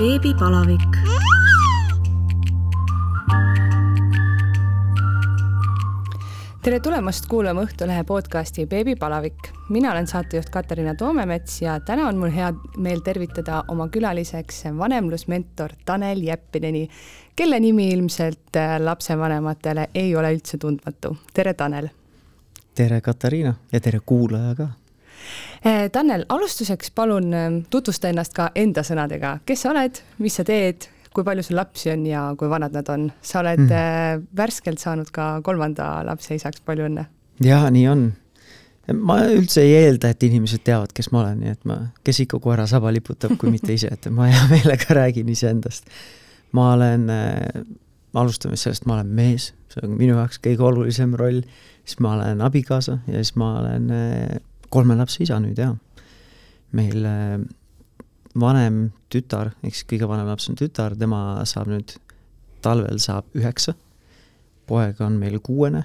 beebipalavik. tere tulemast kuulama Õhtulehe podcasti Beebipalavik. mina olen saatejuht Katariina Toomemets ja täna on mul hea meel tervitada oma külaliseks vanemlusmentor Tanel Jeppineni, kelle nimi ilmselt lapsevanematele ei ole üldse tundmatu. tere, Tanel! tere, Katariina ja tere kuulaja ka! Eh, Tanel, alustuseks palun eh, tutvusta ennast ka enda sõnadega, kes sa oled, mis sa teed, kui palju sul lapsi on ja kui vanad nad on? sa oled mm. värskelt saanud ka kolmanda lapse isaks, palju õnne! jaa, nii on. ma üldse ei eelda, et inimesed teavad, kes ma olen, nii et ma, kes ikka koera saba liputab, kui mitte ise, et ma hea meelega räägin iseendast. ma olen äh,, alustame sellest, ma olen mees, see on minu jaoks kõige olulisem roll, siis ma olen abikaasa ja siis ma olen kolme lapse isa nüüd jaa. meil äh, vanem tütar, ehk siis kõige vanem laps on tütar, tema saab nüüd, talvel saab üheksa, poeg on meil kuuene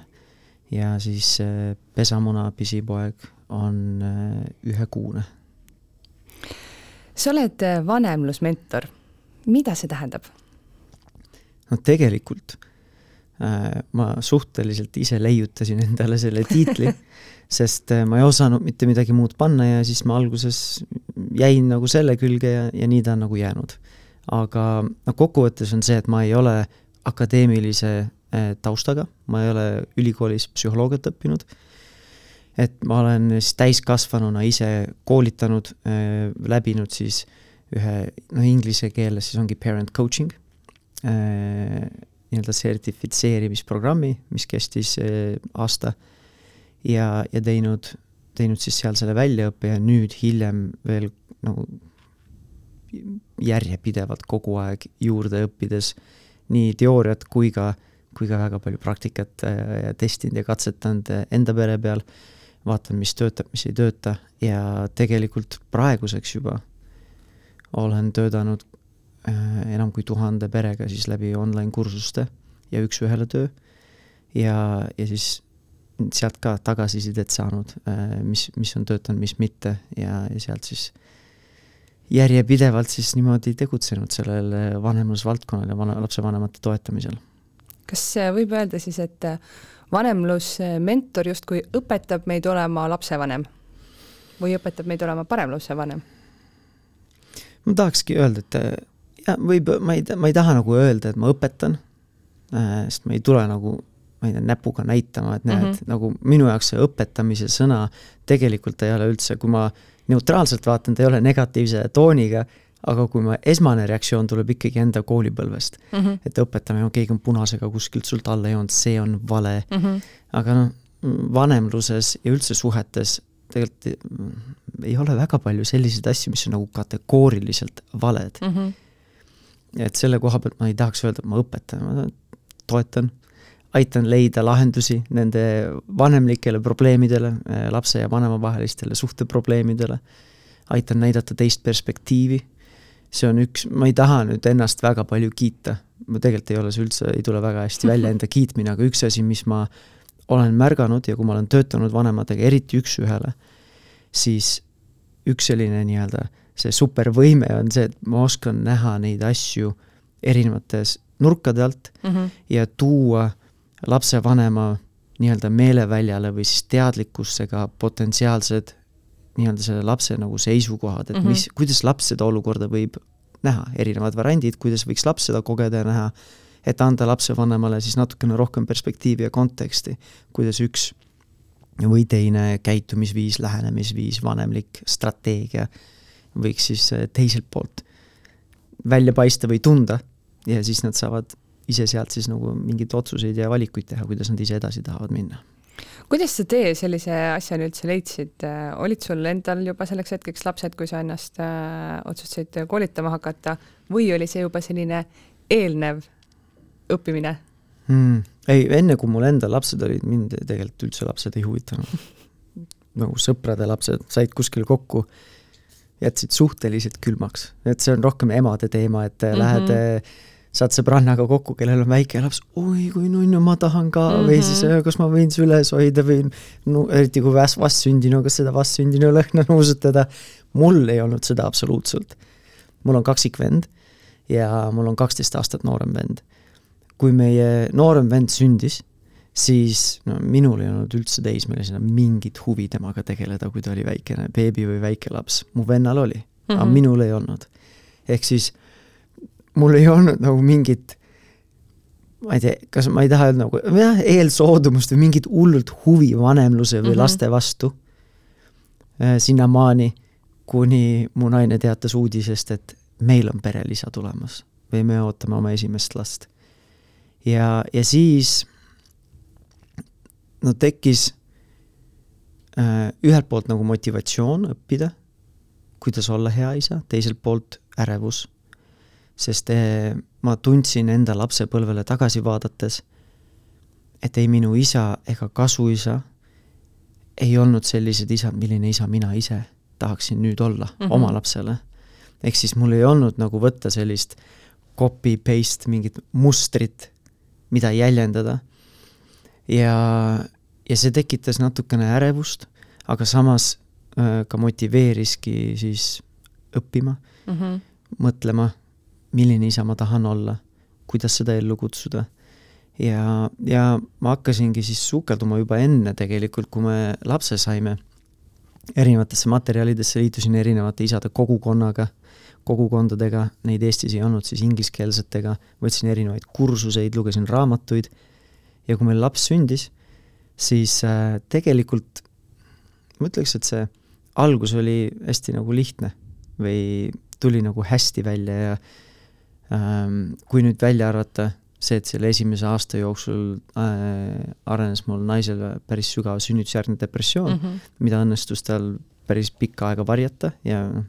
ja siis äh, pesamuna pisipoeg on äh, ühekuune. sa oled vanemlusmentor, mida see tähendab? no tegelikult ma suhteliselt ise leiutasin endale selle tiitli sest äh, ma ei osanud mitte midagi muud panna ja siis ma alguses jäin nagu selle külge ja, ja nii ta on nagu jäänud. aga noh, kokkuvõttes on see, et ma ei ole akadeemilise äh, taustaga, ma ei ole ülikoolis psühholoogiat õppinud, et ma olen siis täiskasvanuna ise koolitanud, äh, läbinud siis ühe, noh inglise keeles siis ongi parent coaching, nii-öelda sertifitseerimisprogrammi, mis kestis aasta ja, ja teinud, teinud siis seal selle väljaõppe ja nüüd hiljem veel nagu järjepidevalt kogu aeg juurde õppides nii teooriat kui ka, kui ka väga palju praktikat äh, ja testinud ja katsetanud enda pere peal, vaatan, mis töötab, mis ei tööta ja tegelikult praeguseks juba olen töötanud enam kui tuhande perega siis läbi online kursuste ja üks-ühele töö ja, ja siis sealt ka tagasisidet saanud, äh, mis, mis on töötanud, mis mitte ja, ja sealt siis järjepidevalt siis niimoodi tegutsenud sellel vanemlusvaldkonnal ja vana, lapsevanemate toetamisel. kas võib öelda siis, et vanemlusmentor justkui õpetab meid olema lapsevanem või õpetab meid olema parem lapsevanem? ma tahakski öelda, et võib, ma ei, ma ei taha nagu öelda, et ma õpetan, äh, sest ma ei tule nagu ma ei tea, näpuga näitama, et näed mm, -hmm. nagu minu jaoks see õpetamise sõna tegelikult ei ole üldse, kui ma neutraalselt vaatan, ta ei ole negatiivse tooniga, aga kui ma, esmane reaktsioon tuleb ikkagi enda koolipõlvest mm. -hmm. et õpetame, no keegi on punasega kuskilt sult alla joonud, see on vale mm. -hmm. aga noh, vanemluses ja üldse suhetes tegelikult ei ole väga palju selliseid asju, mis on nagu kategooriliselt valed mm. -hmm. Et selle koha pealt ma ei tahaks öelda, et ma õpetan, ma toetan aitan leida lahendusi nende vanemlikele probleemidele, eh, lapse ja vanema vahelistele suhteprobleemidele, aitan näidata teist perspektiivi, see on üks, ma ei taha nüüd ennast väga palju kiita, ma tegelikult ei ole see üldse, ei tule väga hästi välja enda kiitmine, aga üks asi, mis ma olen märganud ja kui ma olen töötanud vanematega, eriti üks-ühele, siis üks selline nii-öelda see supervõime on see, et ma oskan näha neid asju erinevates nurkade alt mm -hmm. ja tuua lapsevanema nii-öelda meeleväljale või siis teadlikkusse ka potentsiaalsed nii-öelda selle lapse nagu seisukohad, et mm -hmm. mis, kuidas laps seda olukorda võib näha, erinevad variandid, kuidas võiks laps seda kogeda ja näha, et anda lapsevanemale siis natukene rohkem perspektiivi ja konteksti, kuidas üks või teine käitumisviis, lähenemisviis, vanemlik strateegia võiks siis teiselt poolt välja paista või tunda ja siis nad saavad ise sealt siis nagu mingeid otsuseid ja valikuid teha, kuidas nad ise edasi tahavad minna. kuidas sa tee sellise asjani üldse leidsid, olid sul endal juba selleks hetkeks lapsed, kui sa ennast äh, otsustasid koolitama hakata või oli see juba selline eelnev õppimine hmm.? ei, enne kui mul endal lapsed olid, mind tegelikult üldse lapsed ei huvitanud nagu sõprade lapsed said kuskil kokku, jätsid suhteliselt külmaks, et see on rohkem emade teema, et mm -hmm. lähed saad sõbrannaga kokku, kellel on väike laps, oi kui nunnu, ma tahan ka mm -hmm. või siis mhm. kas ma võin süles hoida või no eriti kui vast, vastsündinu, kas seda vastsündinu lõhna nuusutada. mul ei olnud seda absoluutselt. mul on kaksikvend ja mul on kaksteist aastat noorem vend. kui meie noorem vend sündis, siis no minul ei olnud üldse teismelisena mingit huvi temaga tegeleda, kui ta oli väikene beebi või väike laps. mu vennal oli mm, -hmm. aga mhm. minul ei olnud. ehk siis mul ei olnud nagu mingit ma ei tea, kas ma ei taha öelda nagu jah, eelsoodumust või mingit hullult huvi vanemluse või mm -hmm. laste vastu äh, sinnamaani, kuni mu naine teatas uudisest, et meil on perelisa tulemas või me ootame oma esimest last. ja, ja siis no tekkis äh, ühelt poolt nagu motivatsioon õppida, kuidas olla hea isa, teiselt poolt ärevus. sest äh, ma tundsin enda lapsepõlvele tagasi vaadates, et ei minu isa ega kasuisa ei olnud sellised isad, milline isa mina ise tahaksin nüüd olla mm -hmm. oma lapsele. ehk siis mul ei olnud nagu võtta sellist copy-paste mingit mustrit, mida jäljendada. Ja, ja see tekitas natukene ärevust, aga samas äh, ka motiveeriski siis õppima mm, -hmm. mõtlema milline isa ma tahan olla, kuidas seda ellu kutsuda. ja, ja ma hakkasingi siis sukelduma juba enne tegelikult, kui me lapse saime, erinevatesse materjalidesse, liitusin erinevate isade kogukonnaga, kogukondadega, neid Eestis ei olnud siis ingliskeelsetega, võtsin erinevaid kursuseid, lugesin raamatuid ja kui meil laps sündis, siis äh, tegelikult ma ütleks, et see algus oli hästi nagu lihtne või tuli nagu hästi välja ja Ähm, kui nüüd välja arvata see, et selle esimese aasta jooksul äh, arenes mul naisel päris sügav sünnitusjärgne depressioon mm, -hmm. mida õnnestus tal päris pikka aega varjata ja noh,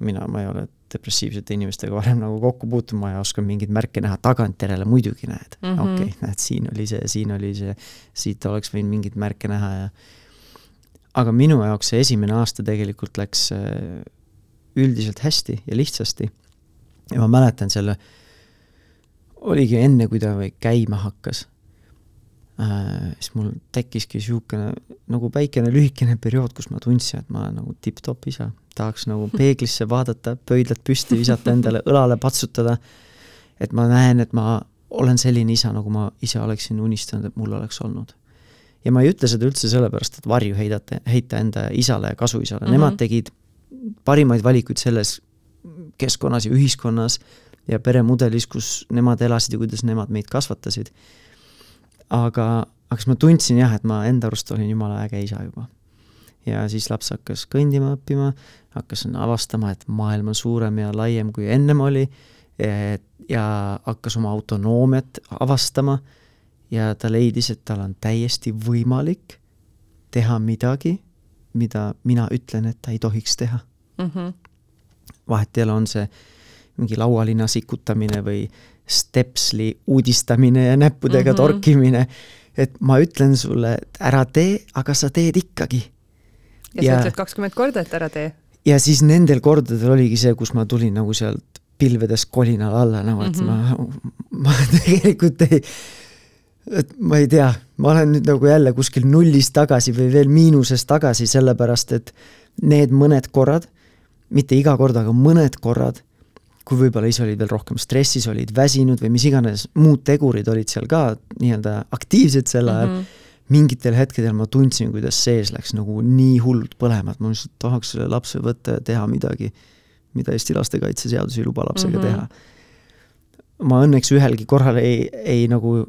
mina, ma ei ole depressiivsete inimestega varem nagu kokku puutunud, ma ei oska mingeid märke näha, tagantjärele muidugi näed. Mm -hmm., okei okay,, näed, siin oli see, siin oli see, siit oleks võinud mingeid märke näha ja aga minu jaoks see esimene aasta tegelikult läks äh, üldiselt hästi ja lihtsasti. Ja ma mäletan selle, oligi enne, kui ta käima hakkas äh,, siis mul tekkiski niisugune nagu väikene lühikene periood, kus ma tundsin, et ma olen nagu tipp-topp isa, tahaks nagu peeglisse vaadata, pöidlad püsti visata endale, õlale patsutada, et ma näen, et ma olen selline isa, nagu ma ise oleksin unistanud, et mul oleks olnud. ja ma ei ütle seda üldse sellepärast, et varju heidata, heita enda isale ja kasuisale mm, -hmm. nemad tegid parimaid valikuid selles, keskkonnas ja ühiskonnas ja peremudelis, kus nemad elasid ja kuidas nemad meid kasvatasid. aga, aga siis ma tundsin jah, et ma enda arust olin jumala äge isa juba. Ja siis laps hakkas kõndima õppima, hakkas avastama, et maailm on suurem ja laiem, kui ennem oli, ja hakkas oma autonoomiat avastama ja ta leidis, et tal on täiesti võimalik teha midagi, mida mina ütlen, et ta ei tohiks teha mm. -hmm vahet ei ole, on see mingi laualinna sikutamine või stepsli uudistamine ja näppudega mm -hmm. torkimine, et ma ütlen sulle, et ära tee, aga sa teed ikkagi. Ja, ja sa ütled kakskümmend korda, et ära tee? ja siis nendel kordadel oligi see, kus ma tulin nagu sealt pilvedest kolinal alla nagu, et mm -hmm. ma, ma tegelikult ei, et ma ei tea, ma olen nüüd nagu jälle kuskil nullis tagasi või veel miinuses tagasi, sellepärast et need mõned korrad mitte iga kord, aga mõned korrad, kui võib-olla ise olid veel rohkem stressis, olid väsinud või mis iganes muud tegurid olid seal ka nii-öelda aktiivsed sel ajal mm, -hmm. Mingitel hetkedel ma tundsin, kuidas sees läks nagu nii hullult põlema, et ma lihtsalt tahaks selle lapse võtta ja teha midagi, mida Eesti lastekaitseseadus ei luba lapsega mm -hmm. teha. ma õnneks ühelgi korral ei, ei nagu,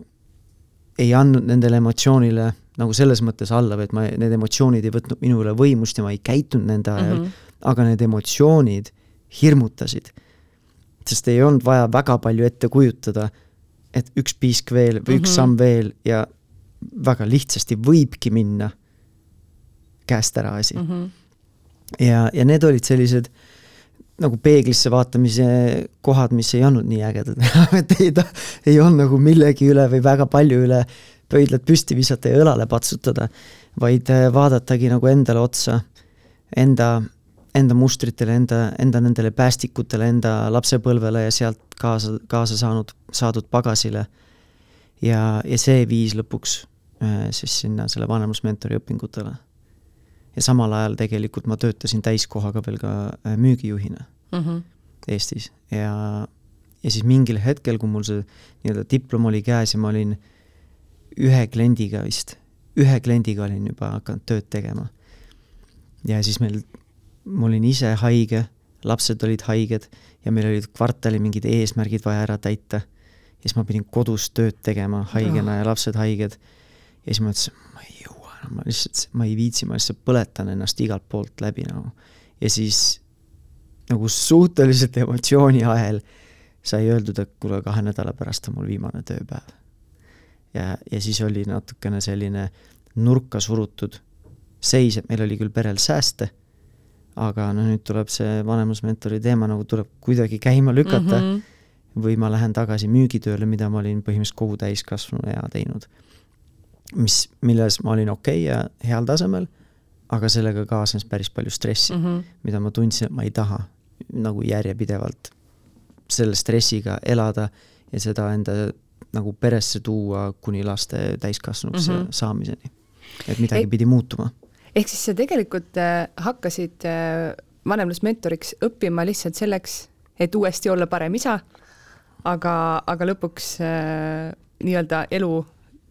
ei andnud nendele emotsioonile nagu selles mõttes alla, vaid ma, need emotsioonid ei võtnud minu üle võimust ja ma ei käitunud nende ajal mm, -hmm aga need emotsioonid hirmutasid. sest ei olnud vaja väga palju ette kujutada, et üks piisk veel või mm -hmm. üks mhm. samm veel ja väga lihtsasti võibki minna käest ära asi mm. -hmm. ja, ja need olid sellised nagu peeglisse vaatamise kohad, mis ei olnud nii ägedad et ei ta-, ei olnud nagu millegi üle või väga palju üle pöidlad püsti visata ja õlale patsutada, vaid vaadatagi nagu endale otsa, enda enda mustritele, enda, enda nendele päästikutele, enda lapsepõlvele ja sealt kaasa, kaasa saanud, saadud pagasile. ja, ja see viis lõpuks äh, siis sinna selle vanemlusmentori õpingutele. ja samal ajal tegelikult ma töötasin täiskohaga veel ka äh, müügijuhina mm -hmm. Eestis ja, ja siis mingil hetkel, kui mul see nii-öelda diplom oli käes ja ma olin ühe kliendiga vist, ühe kliendiga olin juba hakanud tööd tegema. ja siis meil, ma olin ise haige, lapsed olid haiged ja meil olid kvartali mingid eesmärgid vaja ära täita. ja siis ma pidin kodus tööd tegema haigena oh. ja lapsed haiged. Ja siis ma mõtlesin, ma ei jõua enam, ma lihtsalt, ma ei viitsi, ma lihtsalt põletan ennast igalt poolt läbi nagu. ja siis nagu suhteliselt emotsiooniahel sai öeldud, et kuule, kahe nädala pärast on mul viimane tööpäev. ja, ja siis oli natukene selline nurka surutud seis, et meil oli küll perel sääste, aga no nüüd tuleb see vanemusmentori teema nagu tuleb kuidagi käima lükata mm -hmm. või ma lähen tagasi müügitööle, mida ma olin põhimõtteliselt kogu täiskasvanu ea teinud. Mis, milles ma olin okei okay ja heal tasemel, aga sellega kaasnes päris palju stressi mm, -hmm. mida ma tundsin, et ma ei taha nagu järjepidevalt selle stressiga elada ja seda enda nagu peresse tuua kuni laste täiskasvanuks mm -hmm. saamiseni. et midagi e pidi muutuma. ehk siis sa tegelikult äh, hakkasid äh, vanemlusmentoriks õppima lihtsalt selleks, et uuesti olla parem isa, aga, aga lõpuks äh, nii-öelda elu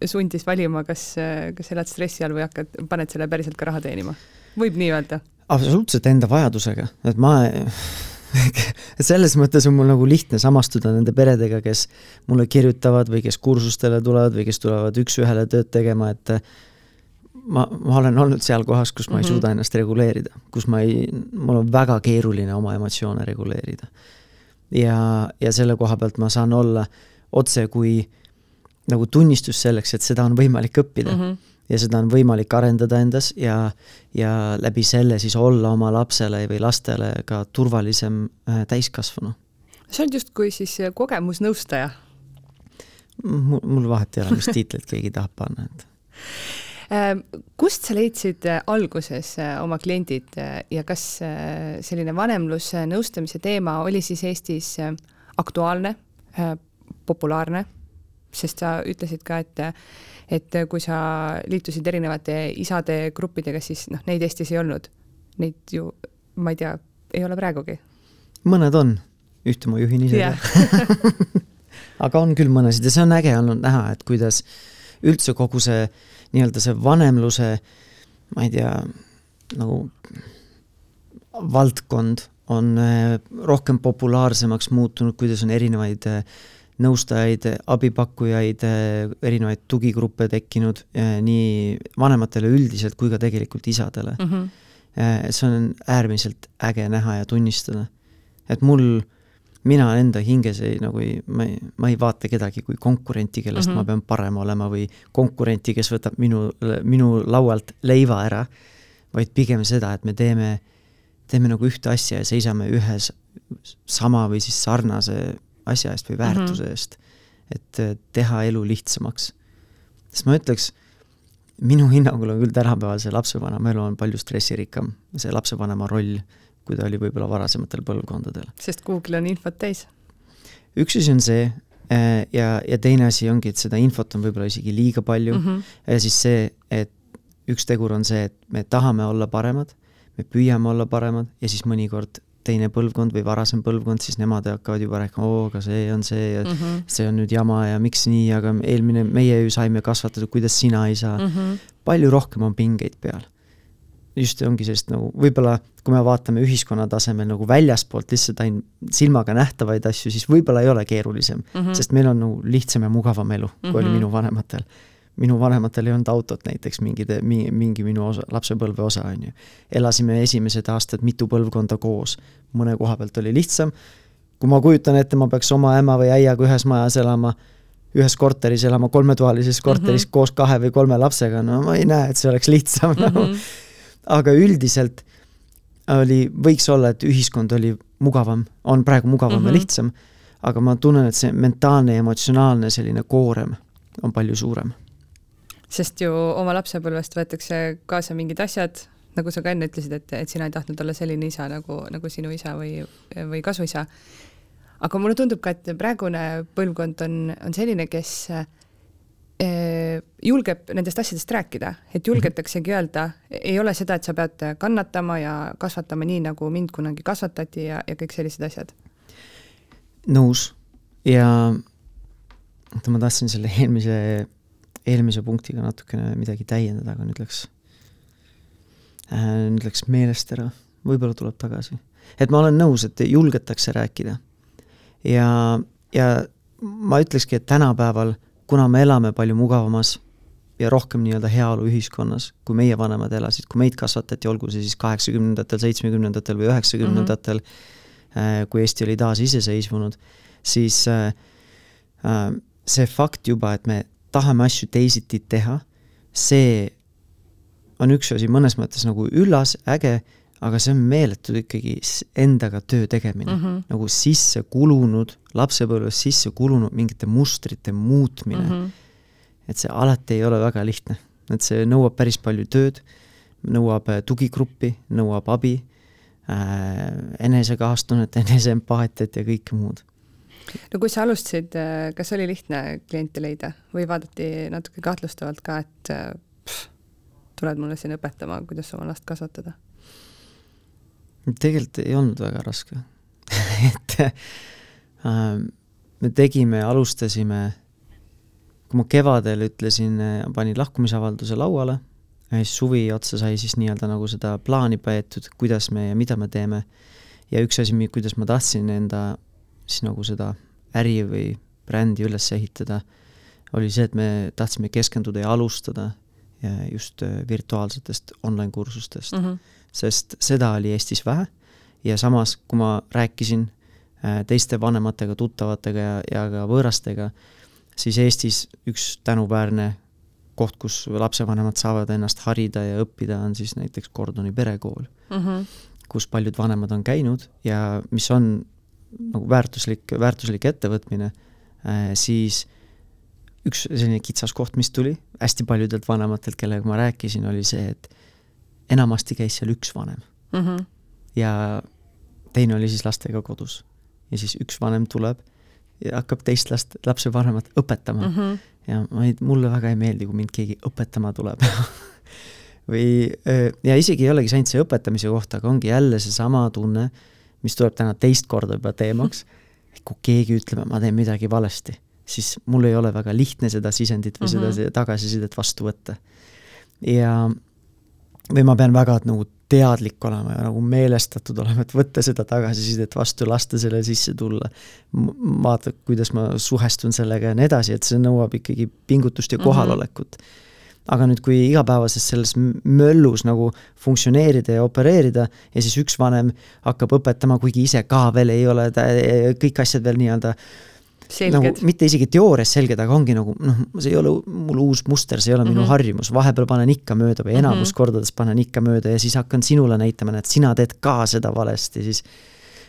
sundis valima, kas, äh, kas elad stressi all või hakkad, paned selle päriselt ka raha teenima? võib nii öelda? absoluutselt enda vajadusega, et ma et selles mõttes on mul nagu lihtne samastuda nende peredega, kes mulle kirjutavad või kes kursustele tulevad või kes tulevad üks-ühele tööd tegema, et ma, ma olen olnud seal kohas, kus ma mm -hmm. ei mhm. suuda ennast reguleerida, kus ma ei, mul on väga keeruline oma emotsioone reguleerida. ja, ja selle koha pealt ma saan olla otse kui nagu tunnistus selleks, et seda on võimalik õppida mm. -hmm ja seda on võimalik arendada endas ja, ja läbi selle siis olla oma lapsele või lastele ka turvalisem äh, täiskasvanu. sa oled justkui siis äh, kogemusnõustaja? mul, vahet ei ole, mis tiitlit keegi tahab panna, et ähm, kust sa leidsid äh, alguses oma kliendid ja kas selline vanemlusnõustamise teema oli siis Eestis aktuaalne, populaarne, sest sa ütlesid ka, et et kui sa liitusid erinevate isade gruppidega, siis noh, neid Eestis ei olnud. Neid ju, ma ei tea, ei ole praegugi. mõned on, ühte ma juhin ise yeah. aga on küll mõnesid ja see on äge olnud näha, et kuidas üldse kogu see nii-öelda see vanemluse, ma ei tea, nagu valdkond on eh, rohkem populaarsemaks muutunud, kuidas on erinevaid äh, nõustajaid, abipakkujaid, erinevaid tugigruppe tekkinud eh, nii vanematele üldiselt kui ka tegelikult isadele mm. -hmm. see on äärmiselt äge näha ja tunnistada. et mul, mina enda hinges ei, nagu ei, ma ei, ma ei vaata kedagi kui konkurenti, kellest mm -hmm. ma pean parem olema või konkurenti, kes võtab minu, minu laualt leiva ära, vaid pigem seda, et me teeme, teeme nagu ühte asja ja seisame ühes sama või siis sarnase asja eest või väärtuse mm -hmm. eest. et äh, teha elu lihtsamaks. sest ma ütleks, minu hinnangul on küll tänapäeval see lapsevanema elu on palju stressirikkam, see lapsevanema roll, kui ta oli võib-olla varasematel põlvkondadel. sest Google on infot täis. üks asi on see äh, ja, ja teine asi ongi, et seda infot on võib-olla isegi liiga palju mm -hmm. ja siis see, et üks tegur on see, et me tahame olla paremad, me püüame olla paremad ja siis mõnikord teine põlvkond või varasem põlvkond, siis nemad hakkavad juba rääkima, oo, aga see on see ja mm -hmm. see on nüüd jama ja miks nii, aga eelmine, meie ju saime kasvatatud, kuidas sina ei saa mm. -hmm. palju rohkem on pingeid peal. just ongi sellist nagu, võib-olla kui me vaatame ühiskonna tasemel nagu väljaspoolt lihtsalt ainult silmaga nähtavaid asju, siis võib-olla ei ole keerulisem mm, -hmm. sest meil on nagu lihtsam ja mugavam elu, kui mm -hmm. oli mhm. minu vanematel minu vanematel ei olnud autot näiteks mingide, mingi, mingi minu osa, lapsepõlve osa, on ju. elasime esimesed aastad mitu põlvkonda koos, mõne koha pealt oli lihtsam, kui ma kujutan ette, ma peaks oma ema või äiaga ühes majas elama, ühes korteris elama, kolmetoalises korteris mm -hmm. koos kahe või kolme lapsega, no ma ei näe, et see oleks lihtsam mm, -hmm. no. aga üldiselt oli, võiks olla, et ühiskond oli mugavam, on praegu mugavam mm -hmm. ja mhm. lihtsam, aga ma tunnen, et see mentaalne ja emotsionaalne selline koorem on palju suurem sest ju oma lapsepõlvest võetakse kaasa mingid asjad, nagu sa ka enne ütlesid, et, et sina ei tahtnud olla selline isa nagu, nagu sinu isa või, või kasuisa. aga mulle tundub ka, et praegune põlvkond on, on selline, kes eh, julgeb nendest asjadest rääkida, et julgetaksegi öelda, ei ole seda, et sa pead kannatama ja kasvatama nii, nagu mind kunagi kasvatati ja, ja kõik sellised asjad. nõus ja oota, ma tahtsin selle eelmise, eelmise punktiga natukene midagi täiendada, aga nüüd läks äh,, nüüd läks meelest ära, võib-olla tuleb tagasi. et ma olen nõus, et julgetakse rääkida. ja, ja ma ütlekski, et tänapäeval, kuna me elame palju mugavamas ja rohkem nii-öelda heaoluühiskonnas, kui meie vanemad elasid, kui meid kasvatati, olgu see siis kaheksakümnendatel, seitsmekümnendatel või üheksakümnendatel mm, -hmm. kui Eesti oli taasiseseisvunud, siis äh, äh, see fakt juba, et me tahame asju teisiti teha, see on üks asi mõnes mõttes nagu üllas, äge, aga see on meeletu ikkagi endaga töö tegemine mm, -hmm. nagu sisse kulunud, lapsepõlves sisse kulunud mingite mustrite muutmine mm. -hmm et see alati ei ole väga lihtne, et see nõuab päris palju tööd, nõuab äh, tugigruppi, nõuab abi äh,, enesekahastunnet, eneseempaatiat ja kõike muud. No kui sa alustasid, äh, kas oli lihtne kliente leida või vaadati natuke kahtlustavalt ka, et äh, pff, tuled mulle siin õpetama, kuidas oma last kasvatada? tegelikult ei olnud väga raske et äh, me tegime, alustasime kui ma kevadel ütlesin, panin lahkumisavalduse lauale, siis suvi otsa sai siis nii-öelda nagu seda plaani peetud, kuidas me ja mida me teeme. ja üks asi, kuidas ma tahtsin enda siis nagu seda äri või brändi üles ehitada, oli see, et me tahtsime keskenduda ja alustada ja just äh, virtuaalsetest online kursustest mm, -hmm. sest seda oli Eestis vähe ja samas, kui ma rääkisin äh, teiste vanematega, tuttavatega ja, ja ka võõrastega, siis Eestis üks tänuväärne koht, kus lapsevanemad saavad ennast harida ja õppida, on siis näiteks Gordoni perekool mm, -hmm. kus paljud vanemad on käinud ja mis on nagu väärtuslik, väärtuslik ettevõtmine äh,, siis üks selline kitsaskoht, mis tuli hästi paljudelt vanematelt, kellega ma rääkisin, oli see, et enamasti käis seal üks vanem mm. -hmm. ja teine oli siis lastega kodus. ja siis üks vanem tuleb ja hakkab teist last, lapsevanemat õpetama mm. -hmm. ja ma ei, mulle väga ei meeldi, kui mind keegi õpetama tuleb või, ja isegi ei olegi see ainult see õpetamise kohta, aga ongi jälle seesama tunne, mis tuleb täna teist korda juba teemaks, et kui keegi ütleb, et ma teen midagi valesti, siis mul ei ole väga lihtne seda sisendit või mm -hmm. seda mhm. tagasisidet vastu võtta. ja, või ma pean väga nagu teadlik olema ja nagu meelestatud olema, et võtta seda tagasisidet vastu, lasta selle sisse tulla. vaata, kuidas ma suhestun sellega ja nii edasi, et see nõuab ikkagi pingutust ja mhm. kohalolekut mm. -hmm aga nüüd, kui igapäevases selles möllus nagu funktsioneerida ja opereerida ja siis üks vanem hakkab õpetama, kuigi ise ka veel ei ole kõik asjad veel nii-öelda äh, nagu mitte isegi teoorias selged, aga ongi nagu noh, see ei ole mul uus muster, see ei ole mm -hmm. minu mhm. harjumus, vahepeal panen ikka mööda või enamus mm -hmm. kordades panen ikka mööda ja siis hakkan sinule näitama, et sina teed ka seda valesti, siis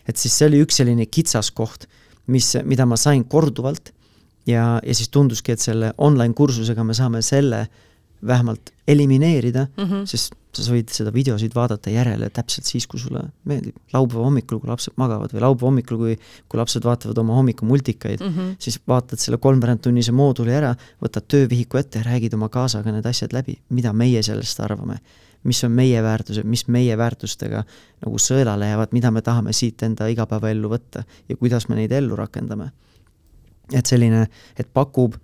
et siis see oli üks selline kitsaskoht, mis, mida ma sain korduvalt ja, ja siis tunduski, et selle online kursusega me saame selle vähemalt elimineerida mm, -hmm. sest sa võid seda videosid vaadata järele täpselt siis, kui sulle meeldib. laupäeva hommikul, kui lapsed magavad või laupäeva hommikul, kui, kui lapsed vaatavad oma hommikumultikaid mm, -hmm. siis vaatad selle kolmveerandtunnise mooduli ära, võtad töövihiku ette ja räägid oma kaasaga need asjad läbi, mida meie sellest arvame. mis on meie väärtused, mis meie väärtustega nagu sõelale jäävad, mida me tahame siit enda igapäevaellu võtta ja kuidas me neid ellu rakendame. et selline, et pakub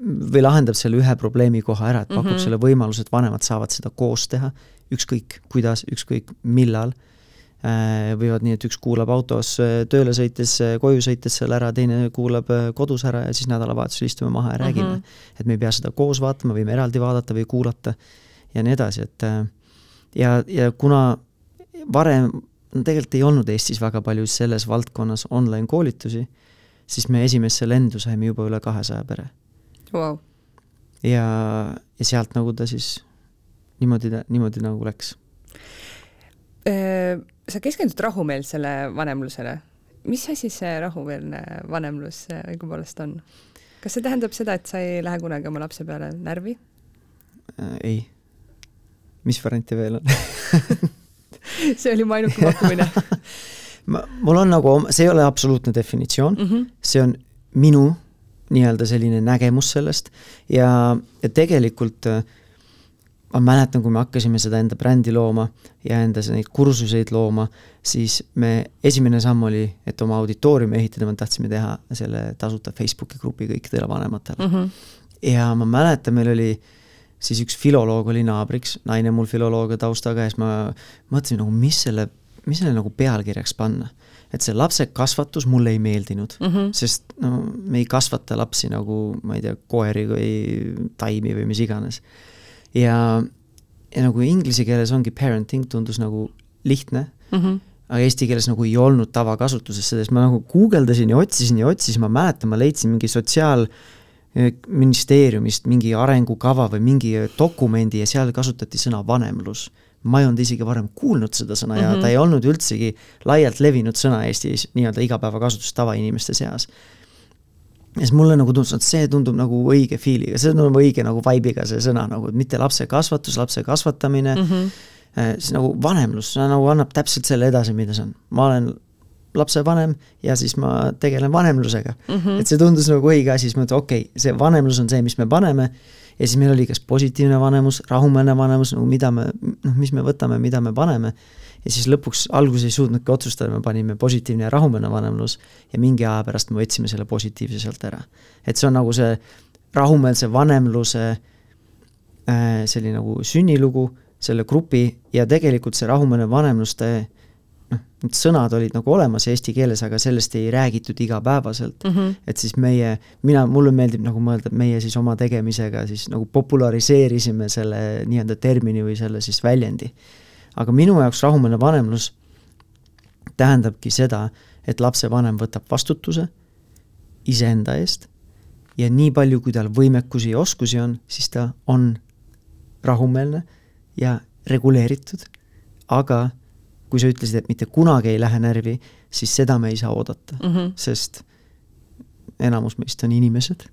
või lahendab selle ühe probleemikoha ära, et pakub mm -hmm. selle võimaluse, et vanemad saavad seda koos teha, ükskõik kuidas, ükskõik millal äh,, võivad nii, et üks kuulab autos äh, tööle sõites, äh, koju sõites selle ära, teine kuulab kodus ära ja siis nädalavahetusel istume maha ja mm -hmm. räägime. et me ei pea seda koos vaatama, võime eraldi vaadata või kuulata ja nii edasi, et ja, ja kuna varem no tegelikult ei olnud Eestis väga palju selles valdkonnas online koolitusi, siis me esimesse lendu saime juba üle kahesaja pere wow.. ja, ja sealt nagu ta siis niimoodi, niimoodi nagu läks. sa keskendud rahumeelsele vanemlusele. mis asi see rahumeelne vanemlus õigupoolest on? kas see tähendab seda, et sa ei lähe kunagi oma lapse peale närvi äh,? ei. mis variante veel on see oli mu ainuke pakkumine ma, mul on nagu, see ei ole absoluutne definitsioon mm, -hmm. see on minu nii-öelda selline nägemus sellest ja, ja tegelikult äh, ma mäletan, kui me hakkasime seda enda brändi looma ja enda neid kursuseid looma, siis me, esimene samm oli, et oma auditooriumi ehitada, me tahtsime teha selle tasuta Facebooki grupi kõikidele vanematele mm. -hmm. ja ma mäletan, meil oli siis üks filoloog oli naabriks, naine mul filoloogia taustaga ja siis ma mõtlesin nagu, mis selle, mis selle nagu pealkirjaks panna et see lapse kasvatus mulle ei meeldinud mm, -hmm. sest no me ei kasvata lapsi nagu, ma ei tea, koeri või taimi või mis iganes ja, ja nagu inglise keeles ongi parenting, tundus nagu lihtne mm, -hmm. aga eesti keeles nagu ei olnud tavakasutuses seda, siis ma nagu guugeldasin ja otsisin ja otsisin, ma mäletan, ma leidsin mingi sotsiaal- ministeeriumist mingi arengukava või mingi dokumendi ja seal kasutati sõna vanemlus. Ma ei olnud isegi varem kuulnud seda sõna ja mm -hmm. ta ei olnud üldsegi laialt levinud sõna Eestis nii-öelda igapäevakasutus tavainimeste seas ja siis mulle nagu tundus, et see tundub nagu õige feel'iga, see tundub õige nagu vibe'iga see sõna nagu, et mitte lapse kasvatus, lapse kasvatamine mm, -hmm. siis nagu vanemlus, see nagu annab täpselt selle edasi, mida see on. ma olen lapsevanem ja siis ma tegelen vanemlusega mm. -hmm. et see tundus nagu õige asi, siis ma mõtlesin, okei okay,, see vanemlus on see, mis me paneme ja siis meil oli kas positiivne vanemus, rahumeelne vanemus, nagu mida me, noh, mis me võtame, mida me paneme ja siis lõpuks alguses ei suutnudki otsustada, me panime positiivne ja rahumeelne vanemlus ja mingi aja pärast me võtsime selle positiivse sealt ära. et see on nagu see rahumeelse vanemluse äh, selline nagu sünnilugu, selle grupi ja tegelikult see rahumeelne vanemluste noh, need sõnad olid nagu olemas eesti keeles, aga sellest ei räägitud igapäevaselt mm. -hmm. et siis meie, mina, mulle meeldib nagu mõelda, et meie siis oma tegemisega siis nagu populariseerisime selle nii-öelda termini või selle siis väljendi aga minu jaoks rahumeelne vanemlus tähendabki seda, et lapsevanem võtab vastutuse iseenda eest ja nii palju, kui tal võimekusi ja oskusi on, siis ta on rahumeelne ja reguleeritud, aga kui sa ütlesid, et mitte kunagi ei lähe närvi, siis seda me ei saa oodata mm, -hmm. sest enamus meist on inimesed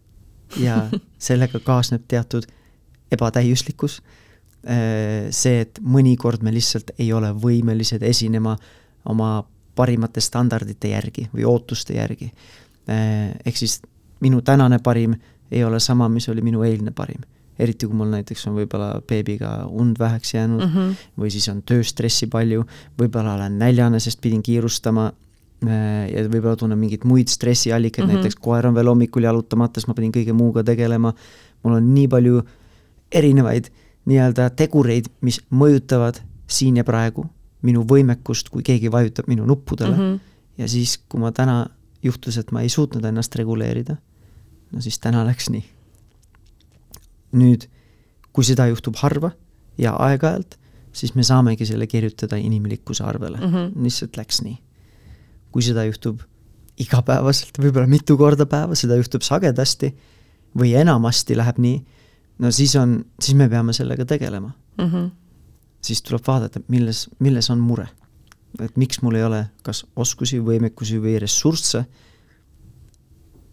ja sellega kaasneb teatud ebatäiuslikkus Äh, see, et mõnikord me lihtsalt ei ole võimelised esinema oma parimate standardite järgi või ootuste järgi. Äh, ehk siis minu tänane parim ei ole sama, mis oli minu eilne parim. Eriti kui mul näiteks on võib-olla beebiga und väheks jäänud mm -hmm. või siis on tööstressi palju, võib-olla olen näljane, sest pidin kiirustama äh, ja võib-olla tunnen mingeid muid stressiallikaid mm, -hmm. näiteks koer on veel hommikul jalutamata, siis ma pidin kõige muuga tegelema, mul on nii palju erinevaid nii-öelda tegureid, mis mõjutavad siin ja praegu minu võimekust, kui keegi vajutab minu nuppudele mm. -hmm. ja siis, kui ma täna juhtus, et ma ei suutnud ennast reguleerida, no siis täna läks nii. Nüüd, kui seda juhtub harva ja aeg-ajalt, siis me saamegi selle kirjutada inimlikkuse arvele mm, -hmm. lihtsalt läks nii. kui seda juhtub igapäevaselt, võib-olla mitu korda päevas, seda juhtub sagedasti või enamasti läheb nii no siis on, siis me peame sellega tegelema mm. -hmm. siis tuleb vaadata, milles, milles on mure. et miks mul ei ole kas oskusi, võimekusi või ressursse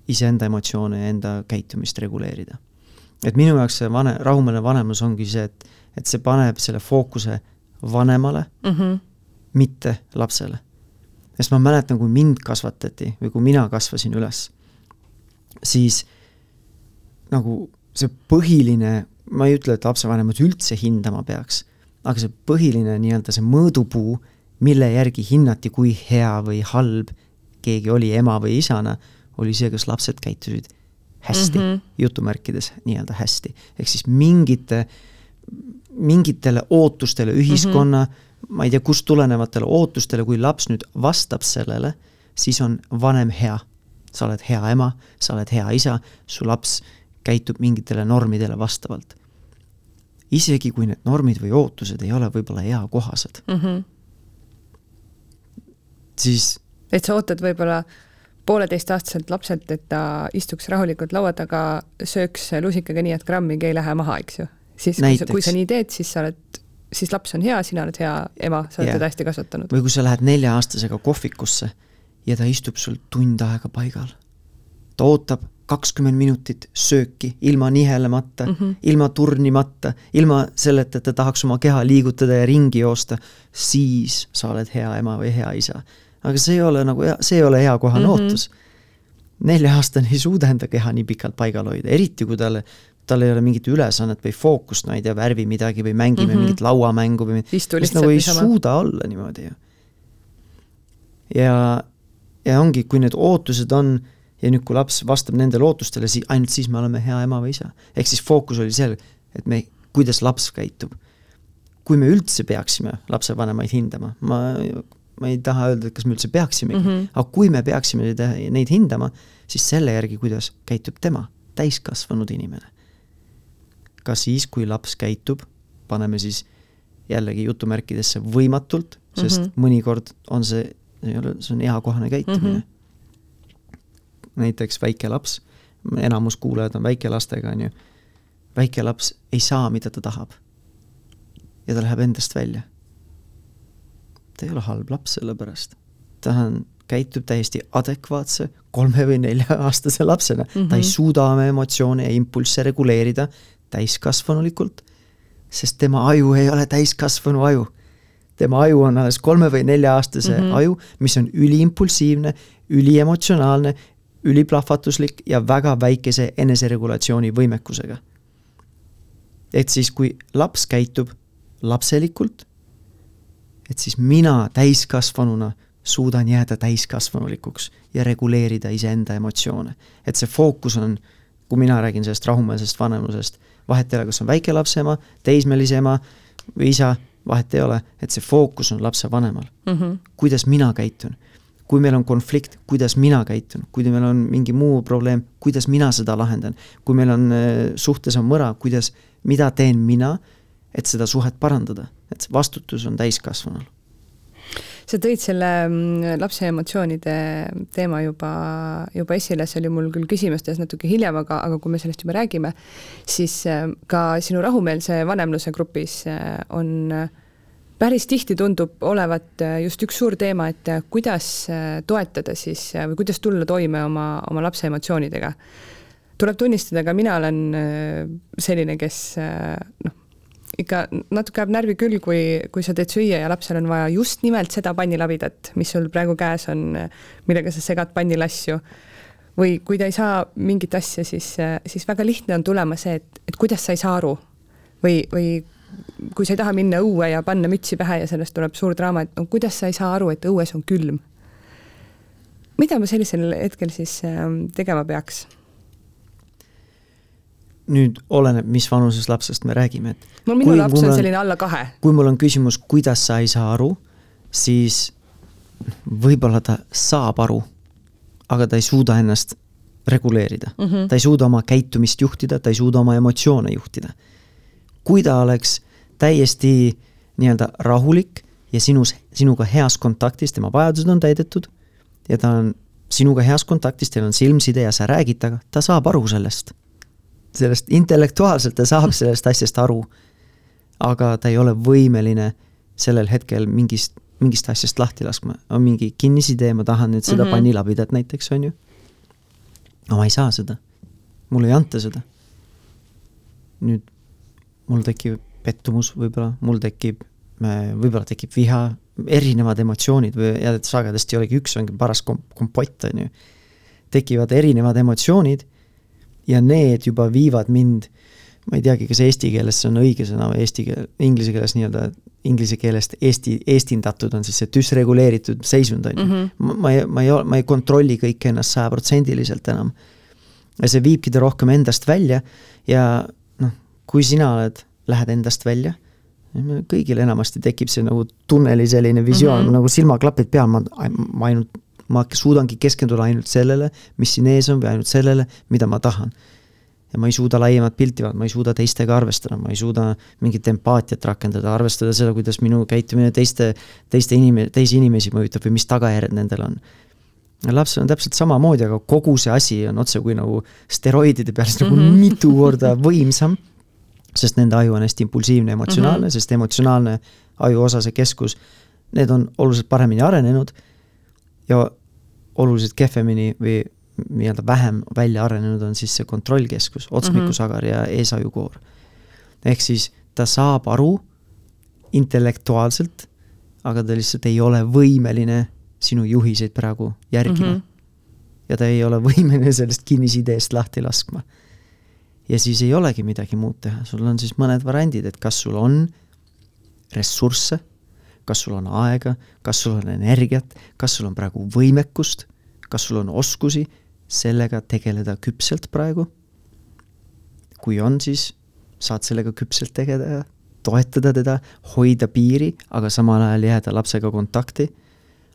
iseenda emotsioone ja enda käitumist reguleerida. Et minu jaoks see vane, rahumeelne vanemlus ongi see, et, et see paneb selle fookuse vanemale mm, -hmm. mitte lapsele. sest ma mäletan, kui mind kasvatati või kui mina kasvasin üles, siis nagu see põhiline, ma ei ütle, et lapsevanemad üldse hindama peaks, aga see põhiline nii-öelda see mõõdupuu, mille järgi hinnati, kui hea või halb keegi oli ema või isana, oli see, kas lapsed käitusid hästi mm, -hmm. jutumärkides nii-öelda hästi. ehk siis mingite, mingitele ootustele ühiskonna mm, -hmm. ma ei tea, kust tulenevatele ootustele, kui laps nüüd vastab sellele, siis on vanem hea. sa oled hea ema, sa oled hea isa, su laps käitub mingitele normidele vastavalt. isegi kui need normid või ootused ei ole võib-olla eakohased mm. -hmm. siis et sa ootad võib-olla pooleteistaastaselt lapselt, et ta istuks rahulikult laua taga, sööks lusikaga nii, et grammigi ei lähe maha, eks ju. siis kui sa, kui sa nii teed, siis sa oled, siis laps on hea, sina oled hea ema, sa oled yeah. teda hästi kasvatanud. või kui sa lähed nelja-aastasega kohvikusse ja ta istub sul tund aega paigal. ta ootab kakskümmend minutit sööki ilma nihelemata mm, -hmm. ilma turnimata, ilma selleta, et ta tahaks oma keha liigutada ja ringi joosta, siis sa oled hea ema või hea isa. Aga see ei ole nagu, see ei ole eakohane mm -hmm. ootus. nelja-aastane ei suuda enda keha nii pikalt paigal hoida, eriti kui talle tal ei ole mingit ülesannet või fookust, ma ei tea, värvi midagi või mängime mm -hmm. mingit lauamängu või lihtsalt nagu ei niisama. suuda olla niimoodi ju. ja, ja ongi, kui need ootused on ja nüüd, kui laps vastab nendele ootustele, siis ainult siis me oleme hea ema või isa. ehk siis fookus oli seal, et me, kuidas laps käitub. kui me üldse peaksime lapsevanemaid hindama, ma, ma ei taha öelda, et kas me üldse peaksimegi mm, -hmm. aga kui me peaksime neid, neid hindama, siis selle järgi, kuidas käitub tema, täiskasvanud inimene. ka siis, kui laps käitub, paneme siis jällegi jutumärkidesse võimatult, sest mm -hmm. mõnikord on see, ei ole, see on eakohane käitumine mm. -hmm näiteks väike laps, enamus kuulajad on väikelastega, on ju, väike laps ei saa, mida ta tahab. ja ta läheb endast välja. Ta ei ole halb laps selle pärast. ta on, käitub täiesti adekvaatse kolme või nelja-aastase lapsena mm, -hmm. ta ei Mhm. suuda oma emotsioone ja impulsse reguleerida täiskasvanulikult, sest tema aju ei ole täiskasvanu aju tema aju on alles kolme või nelja-aastase mm. -hmm. aju, mis on üliimpulsiivne, üliemotsionaalne, üliplahvatuslik ja väga väikese eneseregulatsiooni võimekusega. et siis, kui laps käitub lapselikult, et siis mina täiskasvanuna suudan jääda täiskasvanulikuks ja reguleerida iseenda emotsioone. et see fookus on, kui mina räägin sellest rahumeelsest vanemlusest, vahet ei ole, kas on väikelapse ema, teismelise ema või isa, vahet ei ole, et see fookus on lapsevanemal mm. -hmm. kuidas mina käitun. kui meil on konflikt, kuidas mina käitun, kui meil on mingi muu probleem, kuidas mina seda lahendan. kui meil on äh, suhtes on mõra, kuidas, mida teen mina, et seda suhet parandada, et vastutus on täiskasvanul. sa tõid selle mm, lapse emotsioonide teema juba, juba esile, see oli mul küll küsimustes natuke hiljem, aga, aga kui me sellest juba räägime, siis äh, ka sinu rahumeelse vanemluse grupis äh, on äh, päris tihti tundub olevat just üks suur teema, et kuidas toetada siis või kuidas tulla toime oma, oma lapse emotsioonidega. tuleb tunnistada, ka mina olen selline, kes noh, ikka natuke ajab närvi küll, kui, kui sa teed süüa ja lapsel on vaja just nimelt seda pannilabidat, mis sul praegu käes on, millega sa segad pannil asju. või kui ta ei saa mingit asja, siis, siis väga lihtne on tulema see, et, et kuidas sa ei saa aru. või, või kui sa ei taha minna õue ja panna mütsi pähe ja sellest tuleb suur draama, et no kuidas sa ei saa aru, et õues on külm. mida ma sellisel hetkel siis ähm, tegema peaks? Nüüd oleneb, mis vanusest lapsest me räägime, et no minu Kui laps on- selline alla kahe. kui mul on küsimus, kuidas sa ei saa aru, siis võib-olla ta saab aru, aga ta ei suuda ennast reguleerida mm. -hmm. ta ei suuda oma käitumist juhtida, ta ei suuda oma emotsioone juhtida. kui ta oleks täiesti nii-öelda rahulik ja sinus, sinuga heas kontaktis, tema vajadused on täidetud ja ta on sinuga heas kontaktis, teil on silmside ja sa räägid temaga, ta saab aru sellest. Sellest intellektuaalselt ta saab sellest asjast aru aga ta ei ole võimeline sellel hetkel mingist, mingist asjast lahti laskma. on mingi kinnisidee, ma tahan nüüd seda mm. -hmm. pannilabidat näiteks, on ju. aga ma ei saa seda. mulle ei anta seda. nüüd mul tekib pettumus võib-olla, mul tekib, võib-olla tekib viha, erinevad emotsioonid või ja et sagedasti ei olegi üks, ongi paras kom-, kompott, on ju. tekivad erinevad emotsioonid ja need juba viivad mind ma ei teagi, kas eesti keeles see on õige sõna või eesti keel, inglise keeles nii-öelda, inglise keelest eesti, eestindatud on siis see düsreguleeritud seisund, on ju. Mhm. ma, ma ei, ma ei, ma ei kontrolli kõike ennast sajaprotsendiliselt enam. ja see viibki ta rohkem endast välja ja noh, kui sina oled, lähed endast välja, kõigil enamasti tekib see nagu tunneli selline visioon mm. -hmm. nagu silmaklapid peal, ma, ma ainult, ma suudangi keskenduda ainult sellele, mis siin ees on või ainult sellele, mida ma tahan ja ma ei suuda laiemat pilti vaadata, ma ei suuda teistega arvestada, ma ei suuda mingit empaatiat rakendada, arvestada seda, kuidas minu käitumine teiste, teiste inim-, teisi inimesi mõjutab või mis tagajärjed nendel on. lapsel on täpselt samamoodi, aga kogu see asi on otsekui nagu steroidide peal, siis nagu mm -hmm. mitu korda võimsam, sest nende aju on hästi impulsiivne, emotsionaalne mm, -hmm. sest emotsionaalne ajuosa, see keskus, need on oluliselt paremini arenenud ja oluliselt kehvemini või nii-öelda vähem välja arenenud on siis see kontrollkeskus, otsmikusagar mm -hmm. ja eesajukoor. ehk siis ta saab aru intellektuaalselt, aga ta lihtsalt ei ole võimeline sinu juhiseid praegu järgima mm. Mhm. -hmm. ja ta ei ole võimeline sellest kinnisideest lahti laskma. ja siis ei olegi midagi muud teha, sul on siis mõned variandid, et kas sul on ressursse, kas sul on aega, kas sul on energiat, kas sul on praegu võimekust, kas sul on oskusi sellega tegeleda küpselt praegu. kui on, siis saad sellega küpselt tegeleda, toetada teda, hoida piiri, aga samal ajal jääda lapsega kontakti.